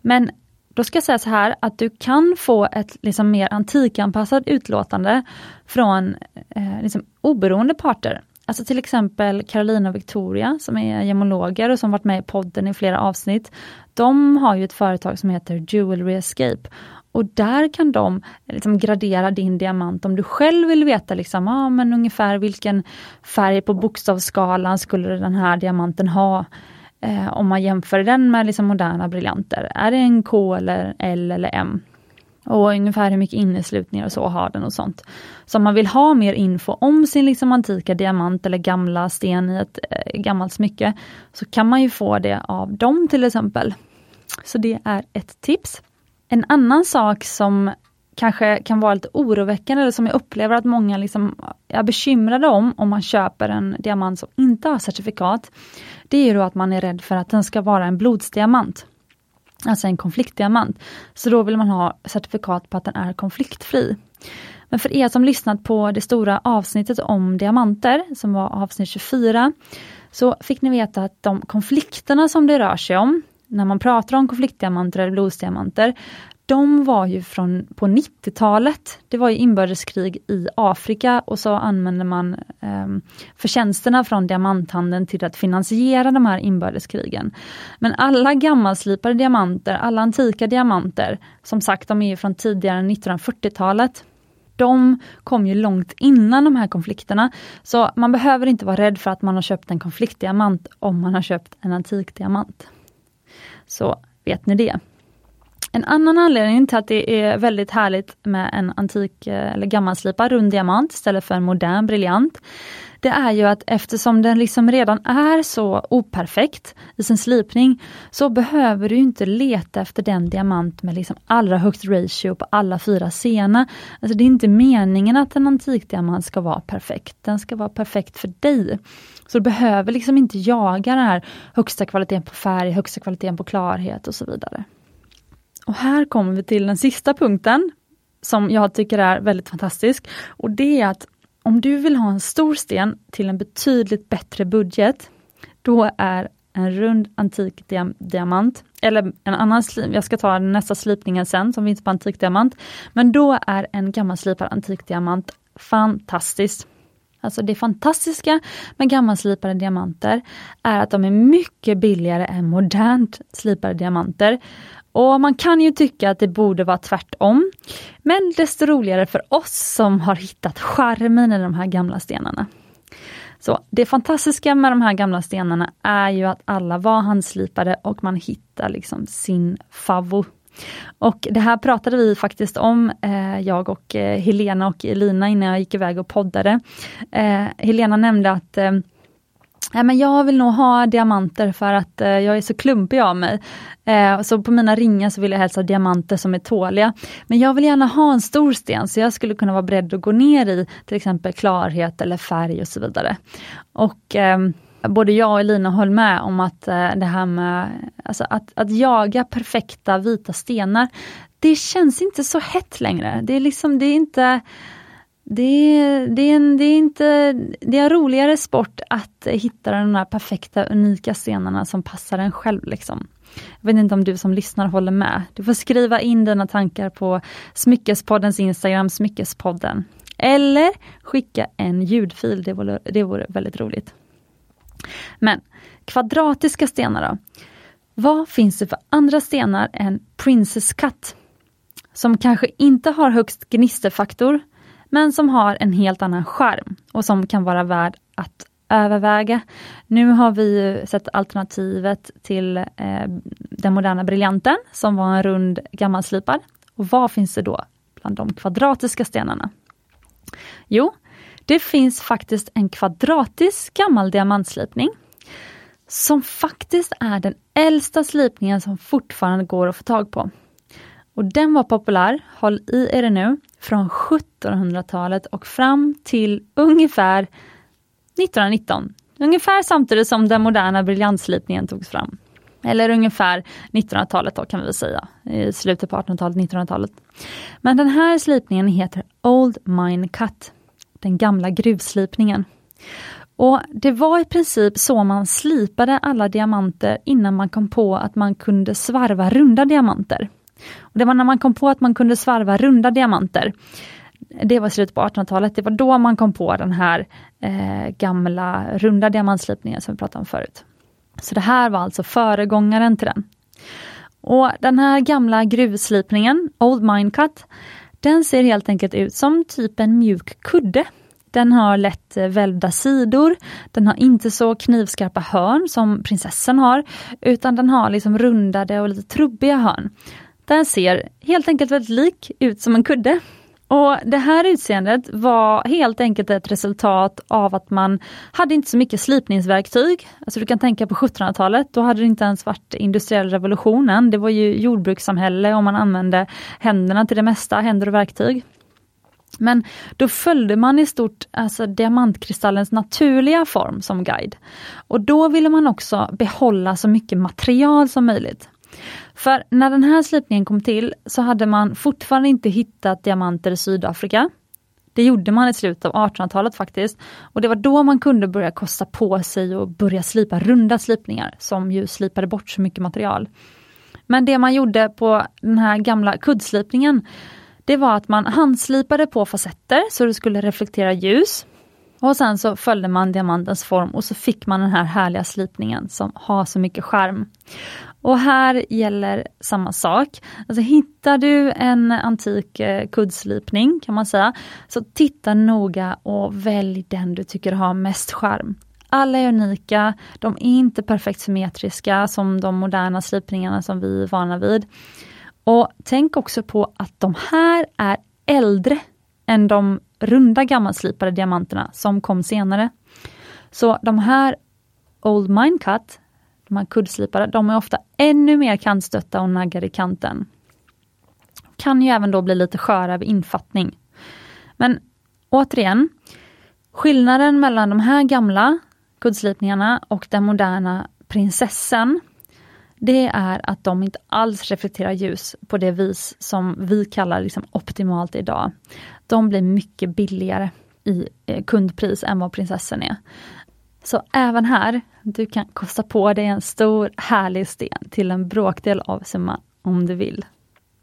Men då ska jag säga så här att du kan få ett liksom mer antikanpassat utlåtande från eh, liksom oberoende parter. Alltså till exempel Carolina och Victoria som är gemologer och som varit med i podden i flera avsnitt. De har ju ett företag som heter Jewelry Escape. Och där kan de liksom gradera din diamant om du själv vill veta liksom, ah, men ungefär vilken färg på bokstavsskalan skulle den här diamanten ha. Eh, om man jämför den med liksom moderna briljanter. Är det en K eller L eller M? Och ungefär hur mycket inneslutningar och så har den och sånt. Så om man vill ha mer info om sin liksom antika diamant eller gamla sten i ett eh, gammalt smycke, så kan man ju få det av dem till exempel. Så det är ett tips. En annan sak som kanske kan vara lite oroväckande, eller som jag upplever att många liksom är bekymrade om, om man köper en diamant som inte har certifikat, det är då att man är rädd för att den ska vara en blodsdiamant. Alltså en konfliktdiamant. Så då vill man ha certifikat på att den är konfliktfri. Men för er som lyssnat på det stora avsnittet om diamanter, som var avsnitt 24, så fick ni veta att de konflikterna som det rör sig om, när man pratar om konfliktdiamanter eller blodsdiamanter, de var ju från på 90-talet. Det var ju inbördeskrig i Afrika och så använde man eh, förtjänsterna från diamanthandeln till att finansiera de här inbördeskrigen. Men alla gammalslipade diamanter, alla antika diamanter, som sagt de är från tidigare 1940-talet, de kom ju långt innan de här konflikterna. Så man behöver inte vara rädd för att man har köpt en konfliktdiamant om man har köpt en antik diamant. Så vet ni det. En annan anledning till att det är väldigt härligt med en antik eh, eller gammalslipad rund diamant istället för en modern briljant, det är ju att eftersom den liksom redan är så operfekt i sin slipning, så behöver du inte leta efter den diamant med liksom allra högst ratio på alla fyra sena. Alltså det är inte meningen att en antikdiamant ska vara perfekt, den ska vara perfekt för dig. Så du behöver liksom inte jaga den här högsta kvaliteten på färg, högsta kvaliteten på klarhet och så vidare. Och här kommer vi till den sista punkten som jag tycker är väldigt fantastisk. Och det är att om du vill ha en stor sten till en betydligt bättre budget, då är en rund antik diamant, eller en annan, jag ska ta nästa slipningen sen som finns på antik diamant, men då är en gammalslipad antik diamant fantastiskt. Alltså det fantastiska med gammalslipade diamanter är att de är mycket billigare än modernt slipade diamanter. Och man kan ju tycka att det borde vara tvärtom. Men desto roligare för oss som har hittat charmen i de här gamla stenarna. Så Det fantastiska med de här gamla stenarna är ju att alla var handslipade och man hittar liksom sin favvo. Och det här pratade vi faktiskt om, eh, jag och eh, Helena och Elina innan jag gick iväg och poddade. Eh, Helena nämnde att eh, Nej, men jag vill nog ha diamanter för att eh, jag är så klumpig av mig. Eh, så på mina ringar så vill jag helst ha diamanter som är tåliga. Men jag vill gärna ha en stor sten, så jag skulle kunna vara beredd att gå ner i till exempel klarhet eller färg och så vidare. Och eh, både jag och Elina höll med om att eh, det här med alltså att, att jaga perfekta vita stenar, det känns inte så hett längre. Det är liksom, det är inte det, det, är en, det, är inte, det är en roligare sport att hitta de här perfekta, unika scenerna som passar en själv. Liksom. Jag vet inte om du som lyssnar håller med. Du får skriva in dina tankar på Smyckespoddens Instagram, Smyckespodden. Eller skicka en ljudfil, det vore, det vore väldigt roligt. Men kvadratiska stenar då? Vad finns det för andra stenar än Princess Cut? Som kanske inte har högst gnisterfaktor, men som har en helt annan charm och som kan vara värd att överväga. Nu har vi sett alternativet till eh, den moderna briljanten som var en rund gammalslipad. Och vad finns det då bland de kvadratiska stenarna? Jo, det finns faktiskt en kvadratisk gammal diamantslipning som faktiskt är den äldsta slipningen som fortfarande går att få tag på. Och den var populär, håll i er nu, från 1700-talet och fram till ungefär 1919. Ungefär samtidigt som den moderna briljantslipningen togs fram. Eller ungefär 1900-talet då kan vi säga, i slutet på 1800-talet, 1900-talet. Men den här slipningen heter Old Mine Cut, den gamla gruvslipningen. Och Det var i princip så man slipade alla diamanter innan man kom på att man kunde svarva runda diamanter. Och det var när man kom på att man kunde svarva runda diamanter. Det var slutet på 1800-talet, det var då man kom på den här eh, gamla runda diamantslipningen som vi pratade om förut. Så det här var alltså föregångaren till den. Och den här gamla gruvslipningen, Old Mine Cut, den ser helt enkelt ut som typ en mjuk kudde. Den har lätt eh, välvda sidor, den har inte så knivskarpa hörn som prinsessan har, utan den har liksom rundade och lite trubbiga hörn. Den ser helt enkelt väldigt lik ut som en kudde. Och Det här utseendet var helt enkelt ett resultat av att man hade inte så mycket slipningsverktyg. Alltså du kan tänka på 1700-talet, då hade det inte ens varit industriell revolutionen. Det var ju jordbrukssamhälle och man använde händerna till det mesta, händer och verktyg. Men då följde man i stort alltså diamantkristallens naturliga form som guide. Och då ville man också behålla så mycket material som möjligt. För när den här slipningen kom till så hade man fortfarande inte hittat diamanter i Sydafrika. Det gjorde man i slutet av 1800-talet faktiskt. Och det var då man kunde börja kosta på sig och börja slipa runda slipningar som ju slipade bort så mycket material. Men det man gjorde på den här gamla kuddslipningen, det var att man handslipade på facetter så det skulle reflektera ljus. Och sen så följde man diamantens form och så fick man den här härliga slipningen som har så mycket charm. Och här gäller samma sak. Alltså hittar du en antik eh, kuddslipning kan man säga, så titta noga och välj den du tycker har mest charm. Alla är unika, de är inte perfekt symmetriska som de moderna slipningarna som vi är vana vid. Och tänk också på att de här är äldre än de runda gammalslipade diamanterna som kom senare. Så de här Old Mine Cut de här kuddslipade, de är ofta ännu mer kantstötta och naggade i kanten. Kan ju även då bli lite sköra vid infattning. Men återigen, skillnaden mellan de här gamla kuddslipningarna och den moderna prinsessan, det är att de inte alls reflekterar ljus på det vis som vi kallar liksom optimalt idag. De blir mycket billigare i eh, kundpris än vad prinsessan är. Så även här, du kan kosta på dig en stor härlig sten till en bråkdel av summan om du vill.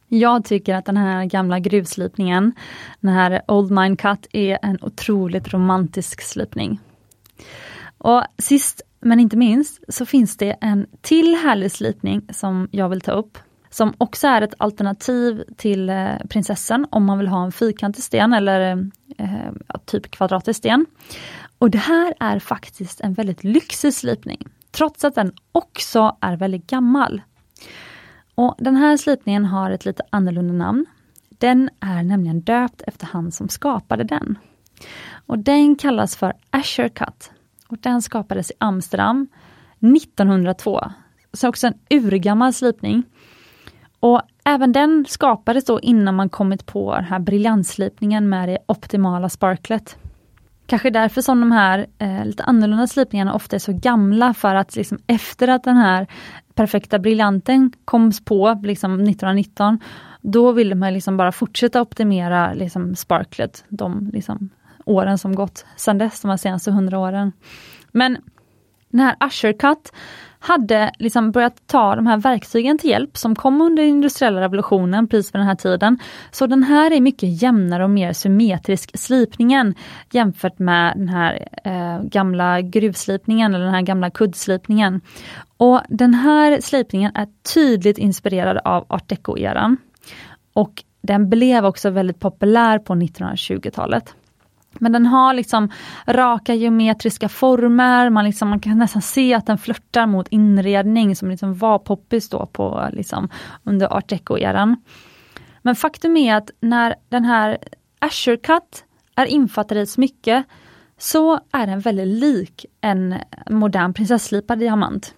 Jag tycker att den här gamla gruvslipningen, den här Old Mine Cut, är en otroligt romantisk slipning. Och sist men inte minst så finns det en till härlig slipning som jag vill ta upp. Som också är ett alternativ till eh, prinsessan om man vill ha en fyrkantig sten eller eh, eh, typ kvadratisk sten. Och det här är faktiskt en väldigt lyxig slipning, trots att den också är väldigt gammal. Och Den här slipningen har ett lite annorlunda namn. Den är nämligen döpt efter han som skapade den. Och Den kallas för Asher Cut. Och Den skapades i Amsterdam 1902. Så också en urgammal slipning. Och Även den skapades då innan man kommit på den här briljantslipningen med det optimala sparklet. Kanske därför som de här eh, lite annorlunda slipningarna ofta är så gamla för att liksom efter att den här perfekta briljanten koms på liksom 1919, då ville man liksom bara fortsätta optimera liksom sparklet de liksom åren som gått sedan dess, de senaste hundra åren. Men den här Usher Cut hade liksom börjat ta de här verktygen till hjälp som kom under industriella revolutionen precis vid den här tiden. Så den här är mycket jämnare och mer symmetrisk slipningen jämfört med den här eh, gamla gruvslipningen eller den här gamla kuddslipningen. Och den här slipningen är tydligt inspirerad av art deco-eran. Och den blev också väldigt populär på 1920-talet. Men den har liksom raka geometriska former, man, liksom, man kan nästan se att den flörtar mot inredning som liksom var poppis då på, liksom, under art deco-eran. Men faktum är att när den här Asher Cut är infattad i ett smycke så är den väldigt lik en modern prinsesslipad diamant.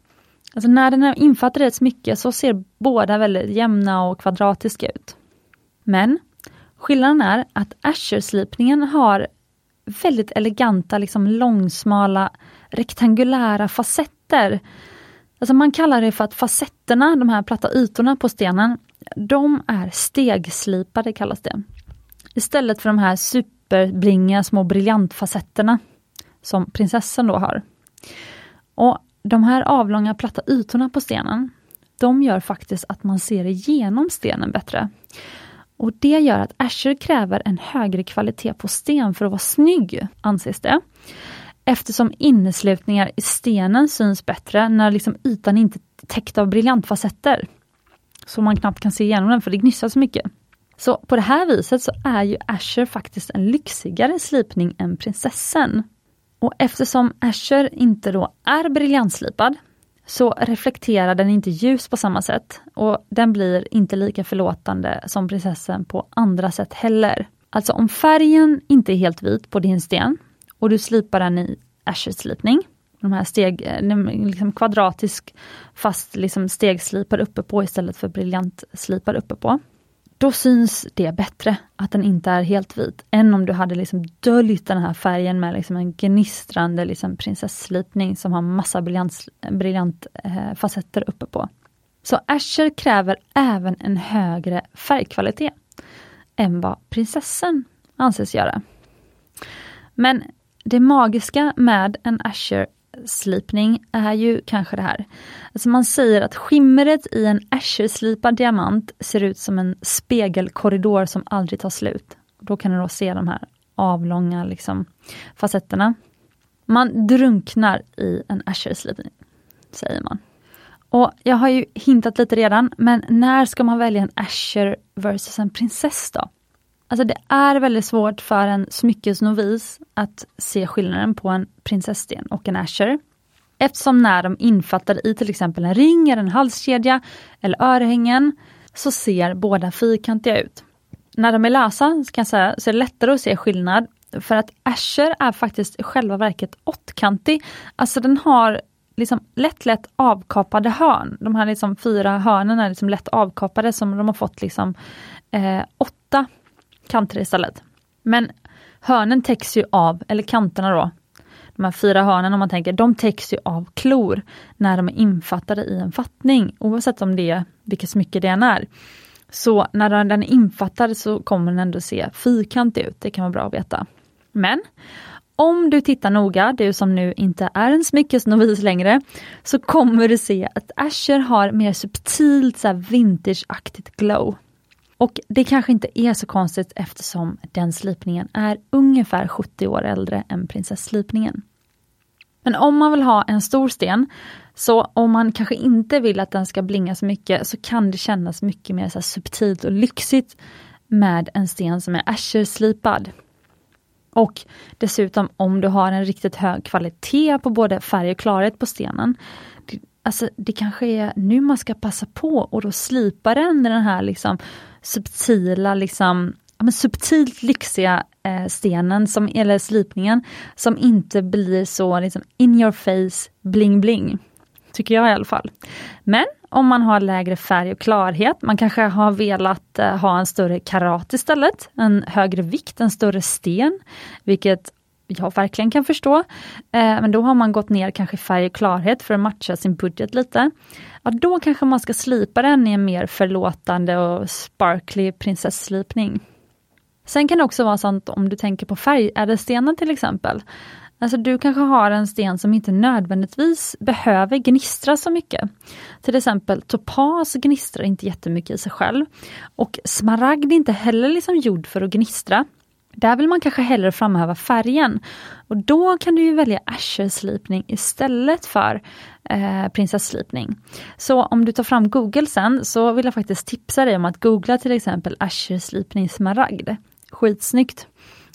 Alltså när den är infattad i ett smycke så ser båda väldigt jämna och kvadratiska ut. Men skillnaden är att Asher-slipningen har väldigt eleganta, liksom långsmala, rektangulära facetter. Alltså man kallar det för att facetterna, de här platta ytorna på stenen, de är stegslipade kallas det. Istället för de här superblinga små briljantfacetterna som prinsessan då har. Och De här avlånga platta ytorna på stenen, de gör faktiskt att man ser igenom stenen bättre. Och Det gör att Azure kräver en högre kvalitet på sten för att vara snygg, anses det. Eftersom inneslutningar i stenen syns bättre när liksom ytan inte är täckt av briljantfacetter. Så man knappt kan se igenom den för det gnisslar så mycket. Så på det här viset så är ju Azure faktiskt en lyxigare slipning än prinsessan. Och eftersom Azure inte då är briljantslipad så reflekterar den inte ljus på samma sätt och den blir inte lika förlåtande som prinsessan på andra sätt heller. Alltså om färgen inte är helt vit på din sten och du slipar den i asherslipning, de här steg, eh, liksom kvadratisk fast liksom stegslipar uppe på istället för briljantslipar uppe på då syns det bättre att den inte är helt vit, än om du hade liksom döljt den här färgen med liksom en gnistrande liksom prinsesslipning som har massa briljant, briljant eh, facetter uppe på. Så Asher kräver även en högre färgkvalitet än vad prinsessan anses göra. Men det magiska med en Asher slipning är ju kanske det här. Alltså man säger att skimret i en Asherslipad diamant ser ut som en spegelkorridor som aldrig tar slut. Då kan du då se de här avlånga liksom, facetterna. Man drunknar i en Asherslipning, säger man. Och Jag har ju hintat lite redan, men när ska man välja en Asher versus en prinsess då? Alltså det är väldigt svårt för en smyckesnovis att se skillnaden på en prinsessten och en asher. Eftersom när de infattar i till exempel en ring, eller en halskedja eller örhängen så ser båda fyrkantiga ut. När de är lösa kan jag säga, så är det lättare att se skillnad för att asher är faktiskt i själva verket åttkantig. Alltså den har liksom lätt lätt avkapade hörn. De här liksom fyra hörnen är liksom lätt avkapade som de har fått liksom eh, åtta kanter istället. Men hörnen täcks ju av, eller kanterna då, de här fyra hörnen om man tänker, de täcks ju av klor när de är infattade i en fattning, oavsett om det är vilket smycke det än är. Så när den är infattad så kommer den ändå se fyrkantig ut, det kan vara bra att veta. Men om du tittar noga, du som nu inte är en smyckesnovis längre, så kommer du se att Asher har mer subtilt så vintageaktigt glow. Och det kanske inte är så konstigt eftersom den slipningen är ungefär 70 år äldre än prinsesslipningen. Men om man vill ha en stor sten, så om man kanske inte vill att den ska blinga så mycket, så kan det kännas mycket mer så subtilt och lyxigt med en sten som är asherslipad. Och dessutom om du har en riktigt hög kvalitet på både färg och klarhet på stenen, det, alltså det kanske är nu man ska passa på och då slipa den i den här liksom subtila, liksom, men subtilt lyxiga eh, stenen, som, eller slipningen, som inte blir så liksom, in your face, bling bling. Tycker jag i alla fall. Men om man har lägre färg och klarhet, man kanske har velat eh, ha en större karat istället, en högre vikt, en större sten, vilket jag verkligen kan förstå. Eh, men då har man gått ner kanske färg och klarhet för att matcha sin budget lite ja då kanske man ska slipa den i en mer förlåtande och sparkly prinsesslipning. Sen kan det också vara så om du tänker på färgädelstenar till exempel. Alltså du kanske har en sten som inte nödvändigtvis behöver gnistra så mycket. Till exempel topas gnistrar inte jättemycket i sig själv. Och smaragd är inte heller liksom gjord för att gnistra. Där vill man kanske hellre framhäva färgen. Och då kan du välja asherslipning istället för eh, prinsesslipning. Så om du tar fram Google sen så vill jag faktiskt tipsa dig om att googla till exempel Asher-slipning smaragd. Skitsnyggt!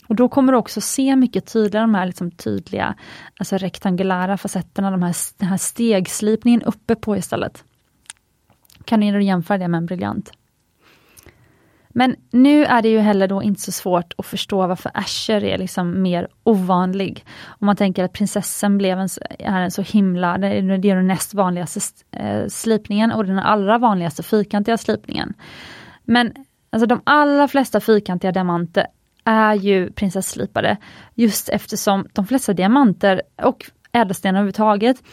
Och då kommer du också se mycket tydligare de här liksom tydliga alltså rektangulära facetterna, de här, den här stegslipningen uppe på istället. Kan du jämföra det med en briljant? Men nu är det ju heller då inte så svårt att förstå varför Asher är liksom mer ovanlig. Om man tänker att prinsessan blev en, är en så himla, det är den näst vanligaste eh, slipningen och den allra vanligaste fyrkantiga slipningen. Men alltså de allra flesta fyrkantiga diamanter är ju prinsesslipade just eftersom de flesta diamanter och ädelstenar överhuvudtaget,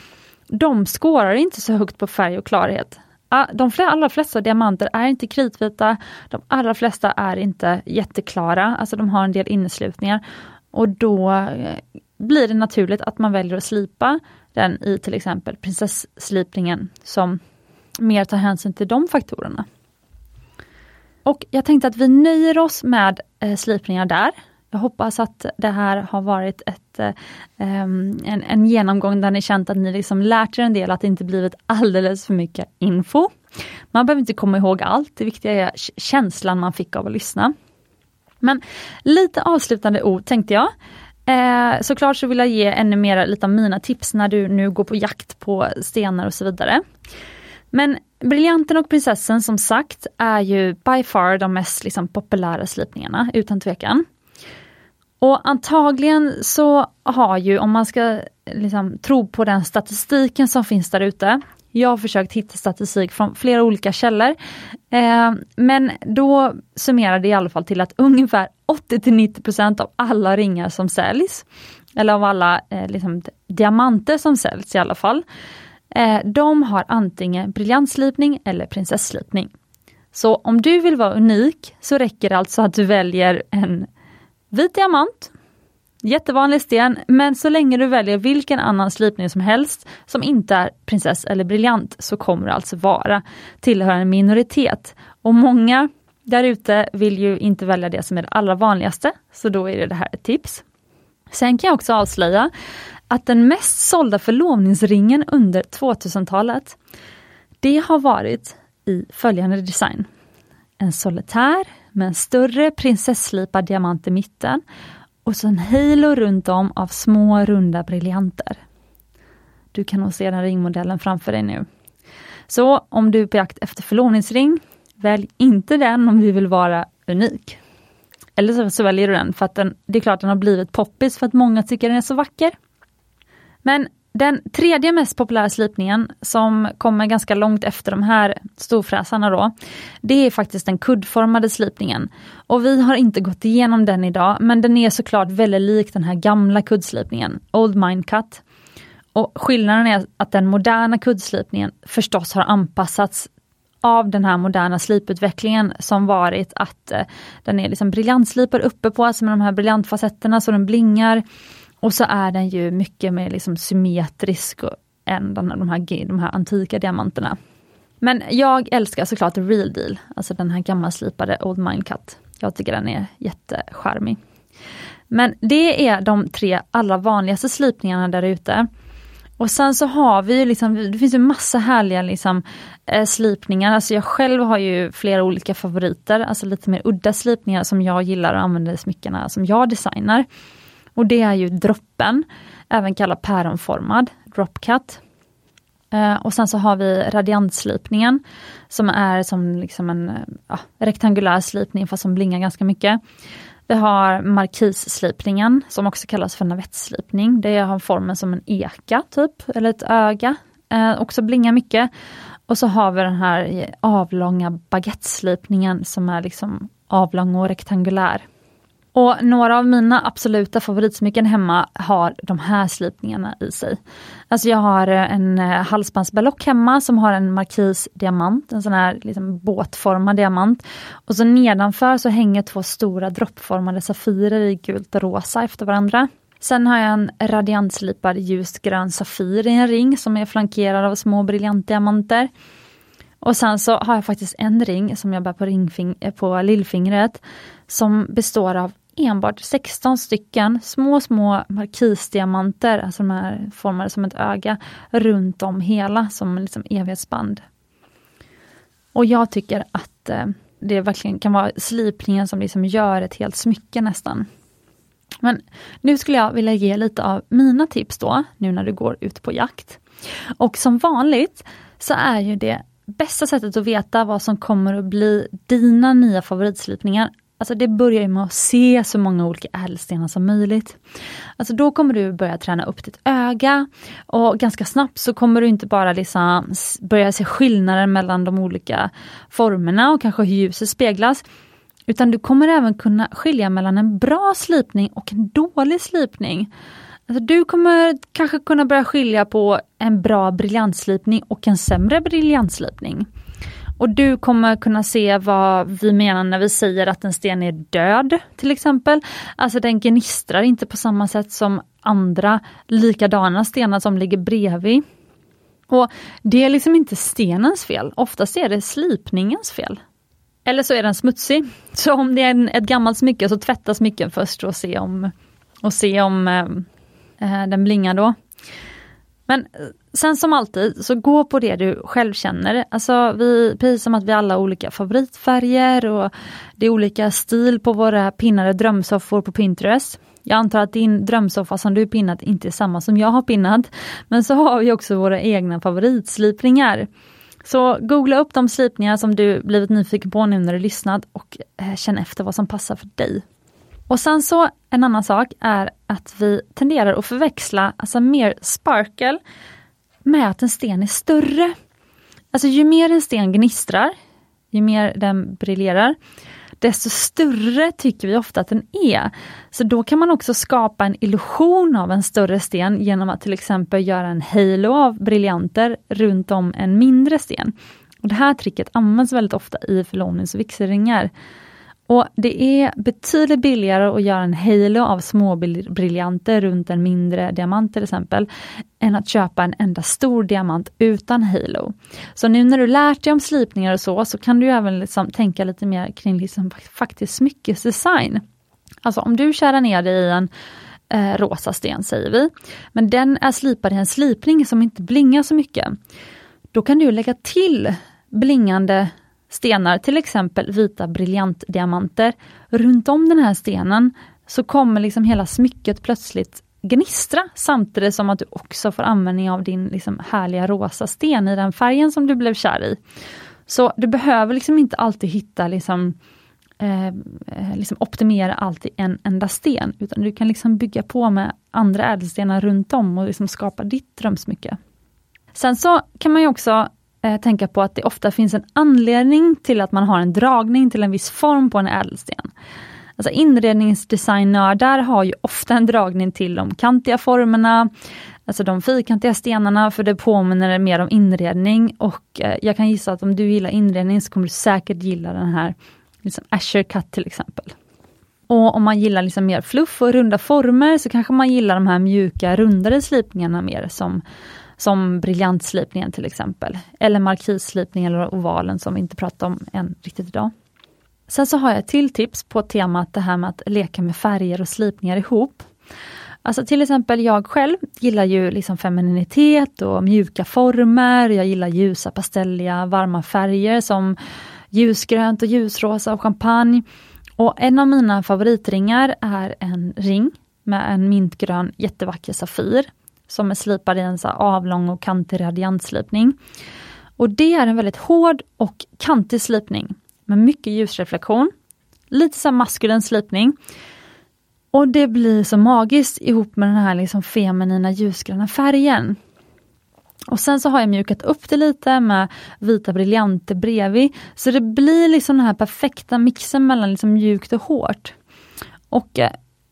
de skårar inte så högt på färg och klarhet. De allra flesta diamanter är inte kritvita, de allra flesta är inte jätteklara, alltså de har en del inneslutningar. Och då eh, blir det naturligt att man väljer att slipa den i till exempel prinsesslipningen som mer tar hänsyn till de faktorerna. Och jag tänkte att vi nöjer oss med eh, slipningar där. Jag hoppas att det här har varit ett, um, en, en, genomgång där ni känt att ni liksom lärt er en del, att det inte blivit alldeles för mycket info. Man behöver inte komma ihåg allt, det viktiga är känslan man fick av att lyssna. Men lite avslutande ord tänkte jag. Eh, såklart så vill jag ge ännu mer lite av mina tips när du nu går på jakt på stenar och så vidare. Men Briljanten och Prinsessan som sagt är ju by far de mest liksom, populära slipningarna utan tvekan. Och antagligen så har ju, om man ska liksom, tro på den statistiken som finns där ute, jag har försökt hitta statistik från flera olika källor. Eh, men då summerar det i alla fall till att ungefär 80-90% av alla ringar som säljs, eller av alla eh, liksom, diamanter som säljs i alla fall, eh, de har antingen briljantslipning eller prinsesslipning. Så om du vill vara unik så räcker det alltså att du väljer en vit diamant Jättevanlig sten, men så länge du väljer vilken annan slipning som helst som inte är prinsess eller briljant så kommer du alltså vara tillhöra en minoritet. Och många där ute vill ju inte välja det som är det allra vanligaste, så då är det, det här ett tips. Sen kan jag också avslöja att den mest sålda förlovningsringen under 2000-talet, det har varit i följande design. En solitär med en större prinsesslipad diamant i mitten och så en halo runt om av små runda briljanter. Du kan nog se den ringmodellen framför dig nu. Så om du är på jakt efter förlovningsring, välj inte den om du vill vara unik. Eller så, så väljer du den för att den, det är klart den har blivit poppis för att många tycker den är så vacker. Men den tredje mest populära slipningen som kommer ganska långt efter de här storfräsarna då, det är faktiskt den kuddformade slipningen. Och vi har inte gått igenom den idag, men den är såklart väldigt lik den här gamla kuddslipningen, Old Mind Cut. Och skillnaden är att den moderna kuddslipningen förstås har anpassats av den här moderna sliputvecklingen som varit att eh, den är liksom briljantslipad uppe på, alltså med de här briljantfacetterna så den blingar. Och så är den ju mycket mer liksom symmetrisk än de, de, här, de här antika diamanterna. Men jag älskar såklart real deal, alltså den här gammalslipade Old Mine Cut. Jag tycker den är jättecharmig. Men det är de tre allra vanligaste slipningarna där ute. Och sen så har vi ju liksom, det finns ju massa härliga liksom, eh, slipningar. Alltså jag själv har ju flera olika favoriter, alltså lite mer udda slipningar som jag gillar att använda i smyckena som jag designar. Och det är ju droppen, även kallad päronformad, dropcut. Eh, och sen så har vi radiantslipningen som är som liksom en eh, ja, rektangulär slipning fast som blingar ganska mycket. Vi har markisslipningen som också kallas för navettslipning. Det har formen som en eka typ, eller ett öga. Eh, också blingar mycket. Och så har vi den här avlånga baguetteslipningen som är liksom avlång och rektangulär. Och några av mina absoluta favoritsmycken hemma har de här slipningarna i sig. Alltså jag har eh, en eh, halsbandsberlock hemma som har en markisdiamant, en sån här liksom båtformad diamant. Och så nedanför så hänger två stora droppformade safirer i gult och rosa efter varandra. Sen har jag en radiantslipad ljust grön safir i en ring som är flankerad av små briljantdiamanter. Och sen så har jag faktiskt en ring som jag bär på, ringfing eh, på lillfingret som består av enbart 16 stycken små, små markisdiamanter, alltså de här formade som ett öga, runt om hela som liksom evighetsband. Och jag tycker att eh, det verkligen kan vara slipningen som liksom gör ett helt smycke nästan. Men nu skulle jag vilja ge lite av mina tips då, nu när du går ut på jakt. Och som vanligt så är ju det bästa sättet att veta vad som kommer att bli dina nya favoritslipningar Alltså det börjar med att se så många olika ädelstenar som möjligt. Alltså då kommer du börja träna upp ditt öga och ganska snabbt så kommer du inte bara liksom börja se skillnaden mellan de olika formerna och kanske hur ljuset speglas. Utan du kommer även kunna skilja mellan en bra slipning och en dålig slipning. Alltså du kommer kanske kunna börja skilja på en bra briljantslipning och en sämre briljantslipning. Och du kommer kunna se vad vi menar när vi säger att en sten är död, till exempel. Alltså den gnistrar inte på samma sätt som andra likadana stenar som ligger bredvid. Och Det är liksom inte stenens fel, oftast är det slipningens fel. Eller så är den smutsig. Så om det är en, ett gammalt smycke så tvättas smycken först och se om, och se om eh, eh den blingar då. Men eh, sen som alltid, så gå på det du själv känner. Alltså vi, precis som att vi alla har olika favoritfärger och det är olika stil på våra pinnade drömsoffor på Pinterest. Jag antar att din drömsoffa som du pinnat inte är samma som jag har pinnat. Men så har vi också våra egna favoritslipningar. Så googla upp de slipningar som du blivit nyfiken på nu när du lyssnat och eh, känn efter vad som passar för dig. Och sen så en annan sak är att vi tenderar att förväxla alltså mer sparkle med att en sten är större. Alltså ju mer en sten gnistrar, ju mer den briljerar, desto större tycker vi ofta att den är. Så då kan man också skapa en illusion av en större sten genom att till exempel göra en halo av briljanter runt om en mindre sten. Och Det här tricket används väldigt ofta i förlovnings och vigselringar. Och Det är betydligt billigare att göra en halo av små briljanter runt en mindre diamant till exempel, än att köpa en enda stor diamant utan halo. Så nu när du lärt dig om slipningar och så, så kan du även liksom tänka lite mer kring liksom faktiskt smyckesdesign. Alltså om du kärar ner dig i en eh, rosa sten säger vi, men den är slipad i en slipning som inte blingar så mycket. Då kan du lägga till blingande stenar, till exempel vita briljantdiamanter. Runt om den här stenen så kommer liksom hela smycket plötsligt gnistra samtidigt som att du också får användning av din liksom härliga rosa sten i den färgen som du blev kär i. Så du behöver liksom inte alltid hitta liksom, eh, eh liksom optimera allt i en enda sten, utan du kan liksom bygga på med andra ädelstenar runt om och liksom skapa ditt drömsmycke. Sen så kan man ju också eh, tänka på att det ofta finns en anledning till att man har en dragning till en viss form på en ädelsten. Alltså inredningsdesignnördar har ju ofta en dragning till de kantiga formerna, alltså de fyrkantiga stenarna, för det påminner mer om inredning och eh, jag kan gissa att om du gillar inredning så kommer du säkert gilla den här liksom Asher Cut till exempel. Och om man gillar liksom mer fluff och runda former så kanske man gillar de här mjuka rundare slipningarna mer som som briljantslipningen till exempel. Eller markisslipningen eller ovalen som vi inte pratar om än riktigt idag. Sen så har jag ett till tips på temat det här med att leka med färger och slipningar ihop. Alltså till exempel jag själv gillar ju liksom femininitet och mjuka former. Jag gillar ljusa, pastelliga, varma färger som ljusgrönt och ljusrosa och champagne. Och en av mina favoritringar är en ring med en mintgrön jättevacker Safir som är slipad i en så avlång och kantig radiantslipning. Och det är en väldigt hård och kantig slipning med mycket ljusreflektion. Lite så maskulin slipning. Och det blir så magiskt ihop med den här liksom feminina ljusgröna färgen. Och sen så har jag mjukat upp det lite med vita briljanter bredvid. Så det blir liksom den här perfekta mixen mellan liksom mjukt och hårt. Och eh,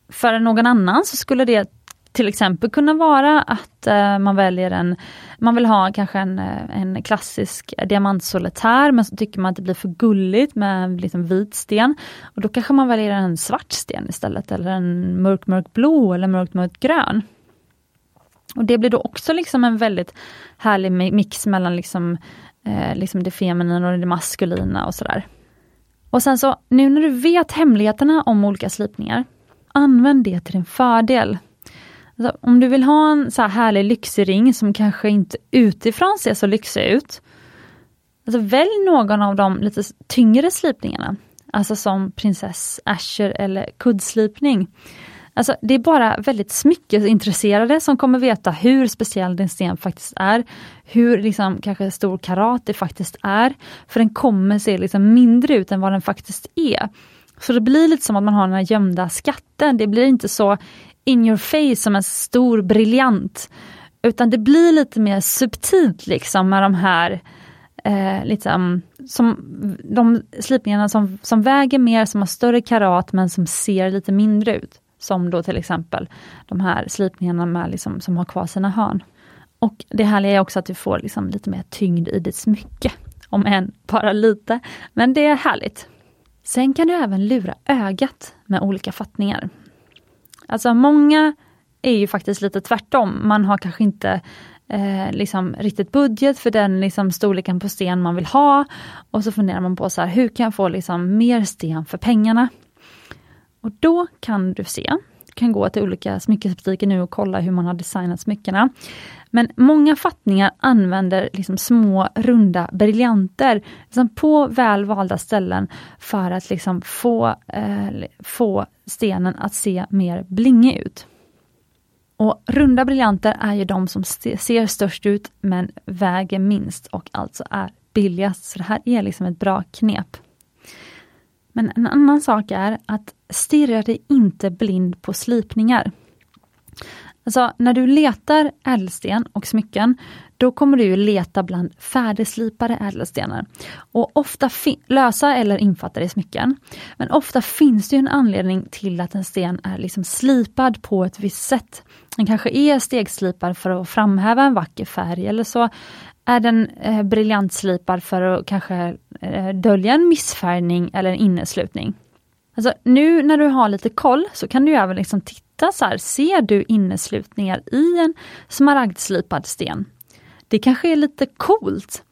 för någon annan så skulle det till exempel kunna vara att eh, man väljer en, man vill ha kanske en, eh, en klassisk diamantsolitär men så tycker man att det blir för gulligt med en liksom vit sten. Och Då kanske man väljer en svart sten istället eller en mörk mörk blå eller mörkt mörkt grön. Och Det blir då också liksom en väldigt härlig mix mellan liksom, eh, liksom det feminina och det maskulina och sådär. Och sen så, nu när du vet hemligheterna om olika slipningar, använd det till din fördel. Alltså, om du vill ha en så här härlig lyxig ring som kanske inte utifrån ser så lyxig ut. Alltså, välj någon av de lite tyngre slipningarna. Alltså som prinsess Asher eller kuddslipning. Alltså, det är bara väldigt smyckesintresserade som kommer veta hur speciell din sten faktiskt är. Hur liksom, kanske stor karat det faktiskt är. För den kommer se liksom mindre ut än vad den faktiskt är. Så det blir lite som att man har den här gömda skatten. Det blir inte så in your face som en stor briljant. Utan det blir lite mer subtilt liksom med de här eh, liksom, som, de slipningarna som, som väger mer, som har större karat men som ser lite mindre ut. Som då till exempel de här slipningarna med liksom, som har kvar sina hörn. Och det härliga är också att du får liksom lite mer tyngd i ditt smycke. Om än bara lite, men det är härligt. Sen kan du även lura ögat med olika fattningar. Alltså många är ju faktiskt lite tvärtom. Man har kanske inte eh, liksom riktigt budget för den liksom storleken på sten man vill ha. Och så funderar man på så här, hur kan jag få liksom mer sten för pengarna? Och då kan du se, du kan gå till olika smyckesbutiker nu och kolla hur man har designat smyckena. Men många fattningar använder liksom små runda briljanter liksom på väl valda ställen för att liksom få, eh, få stenen att se mer blingig ut. Och Runda briljanter är ju de som ser störst ut men väger minst och alltså är billigast. Så det här är liksom ett bra knep. Men en annan sak är att stirra dig inte blind på slipningar. Alltså när du letar ädelsten och smycken, då kommer du leta bland färdigslipade ädelstenar. Och ofta lösa eller infattade smycken. Men ofta finns det en anledning till att en sten är liksom slipad på ett visst sätt. Den kanske är stegslipad för att framhäva en vacker färg eller så är den eh, briljantslipad för att kanske eh, dölja en missfärgning eller en inneslutning. Alltså, nu när du har lite koll så kan du även liksom titta så här, ser du inneslutningar i en smaragdslipad sten? Det kanske är lite coolt.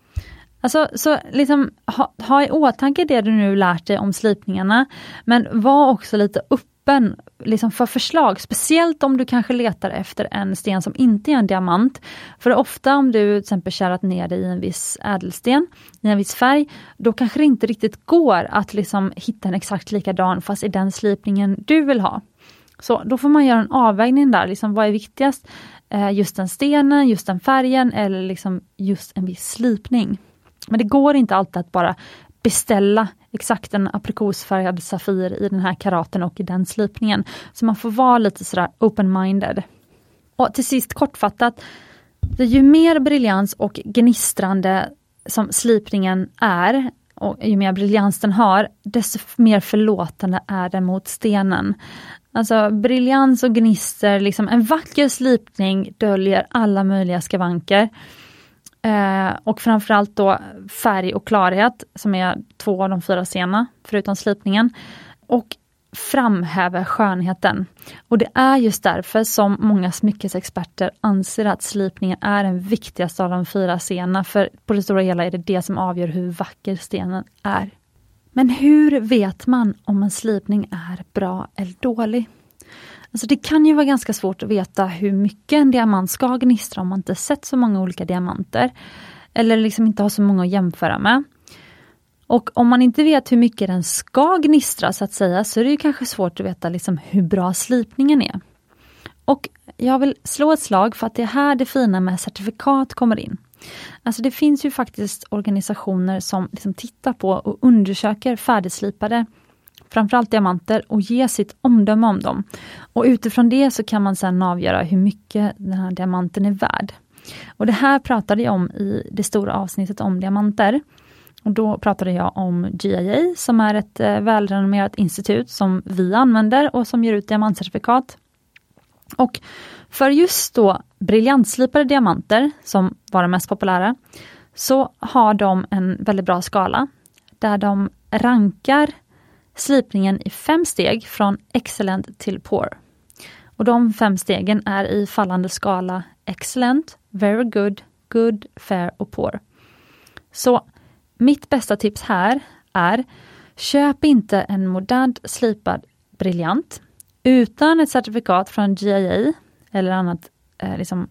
Alltså, så liksom, ha, ha i åtanke det du nu lärt dig om slipningarna, men var också lite upp öppen liksom för förslag, speciellt om du kanske letar efter en sten som inte är en diamant. För ofta om du till exempel kärat ner dig i en viss ädelsten, i en viss färg, då kanske det inte riktigt går att liksom hitta en exakt likadan fast i den slipningen du vill ha. Så då får man göra en avvägning där, liksom vad är viktigast? Eh, just den stenen, just den färgen eller liksom just en viss slipning. Men det går inte alltid att bara beställa exakt en aprikosfärgad Safir i den här karaten och i den slipningen. Så man får vara lite sådär open-minded. Och till sist kortfattat, ju mer briljans och gnistrande som slipningen är, och ju mer briljans den har, desto mer förlåtande är den mot stenen. Alltså briljans och gnister, liksom en vacker slipning döljer alla möjliga skavanker. Eh, och framförallt då färg och klarhet, som är två av de fyra sena, förutom slipningen. Och framhäver skönheten. Och det är just därför som många smyckesexperter anser att slipningen är den viktigaste av de fyra scenerna, för på det stora hela är det det som avgör hur vacker stenen är. Men hur vet man om en slipning är bra eller dålig? Alltså det kan ju vara ganska svårt att veta hur mycket en diamant ska gnistra om man inte sett så många olika diamanter. Eller liksom inte har så många att jämföra med. Och om man inte vet hur mycket den ska gnistra så att säga, så är det kanske svårt att veta liksom hur bra slipningen är. Och jag vill slå ett slag för att det är här det fina med certifikat kommer in. Alltså det finns ju faktiskt organisationer som liksom tittar på och undersöker färdigslipade framförallt diamanter, och ge sitt omdöme om dem. Och utifrån det så kan man sedan avgöra hur mycket den här diamanten är värd. Och Det här pratade jag om i det stora avsnittet om diamanter. Och Då pratade jag om GIA som är ett eh, välrenommerat institut som vi använder och som ger ut diamantcertifikat. Och för just då briljantslipade diamanter, som var de mest populära, så har de en väldigt bra skala där de rankar slipningen i fem steg från excellent till poor. Och de fem stegen är i fallande skala excellent, very good, good, fair och poor. Så mitt bästa tips här är Köp inte en modernt slipad briljant utan ett certifikat från GIA eller annat eh, liksom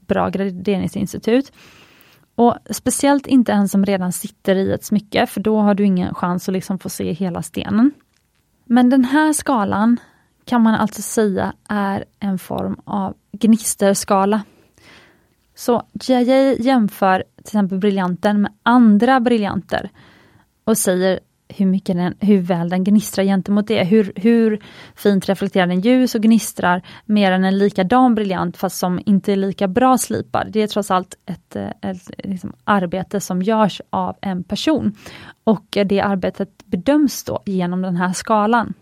bra graderingsinstitut och Speciellt inte en som redan sitter i ett smycke, för då har du ingen chans att liksom få se hela stenen. Men den här skalan kan man alltså säga är en form av gnisterskala. Så GIA jämför till exempel briljanten med andra briljanter och säger hur, mycket den, hur väl den gnistrar gentemot det. Hur, hur fint reflekterar den ljus och gnistrar mer än en likadan briljant fast som inte är lika bra slipad. Det är trots allt ett, ett, ett liksom, arbete som görs av en person. Och det arbetet bedöms då genom den här skalan.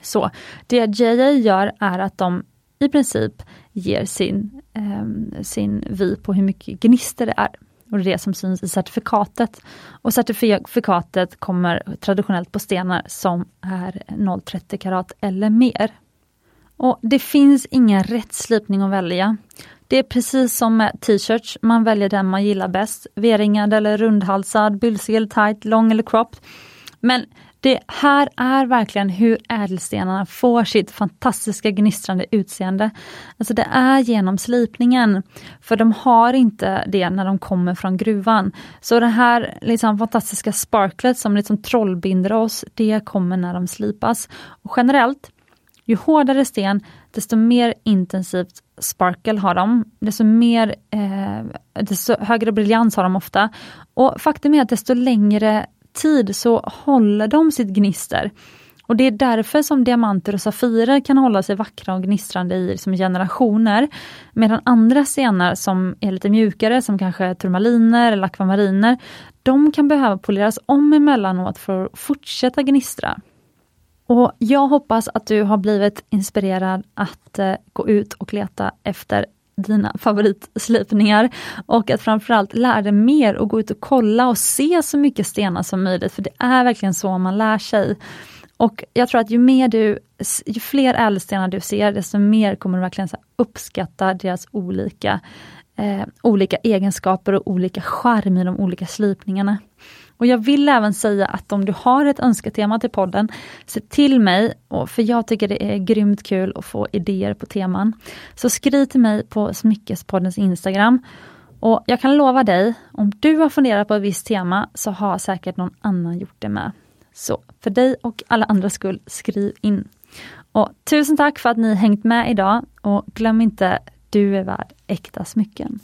Så det JA gör är att de i princip ger sin, eh, sin vy på hur mycket gnister det är. Och det är det som syns i certifikatet. Och certifikatet kommer traditionellt på stenar som är 0,30 karat eller mer. Och Det finns ingen rätt slipning att välja. Det är precis som med t-shirts, man väljer den man gillar bäst. V-ringad eller rundhalsad, bylsig eller tight, lång eller cropped. Men det här är verkligen hur ädelstenarna får sitt fantastiska gnistrande utseende. Alltså det är genom slipningen. För de har inte det när de kommer från gruvan. Så det här liksom fantastiska sparklet som liksom trollbinder oss, det kommer när de slipas. Och generellt, ju hårdare sten, desto mer intensivt sparkle har de, desto, mer, eh, desto högre briljans har de ofta. Och faktum är att desto längre tid så håller de sitt gnister. Och det är därför som diamanter och safirer kan hålla sig vackra och gnistrande i liksom generationer. Medan andra stenar som är lite mjukare, som kanske turmaliner eller akvamariner, de kan behöva poleras om emellanåt för att fortsätta gnistra. Och Jag hoppas att du har blivit inspirerad att eh, gå ut och leta efter dina favoritslipningar och att framförallt lära dig mer och gå ut och kolla och se så mycket stenar som möjligt, för det är verkligen så man lär sig. Och jag tror att ju, mer du, ju fler ädelstenar du ser, desto mer kommer du verkligen uppskatta deras olika, eh, olika egenskaper och olika charm i de olika slipningarna. Och jag vill även säga att om du har ett önsketema till podden, se till mig, för jag tycker det är grymt kul att få idéer på teman. Så skriv till mig på Smyckespoddens Instagram. Och jag kan lova dig, om du har funderat på ett visst tema så har säkert någon annan gjort det med. Så för dig och alla andras skull, skriv in. Och Tusen tack för att ni hängt med idag och glöm inte, du är värd äkta smycken.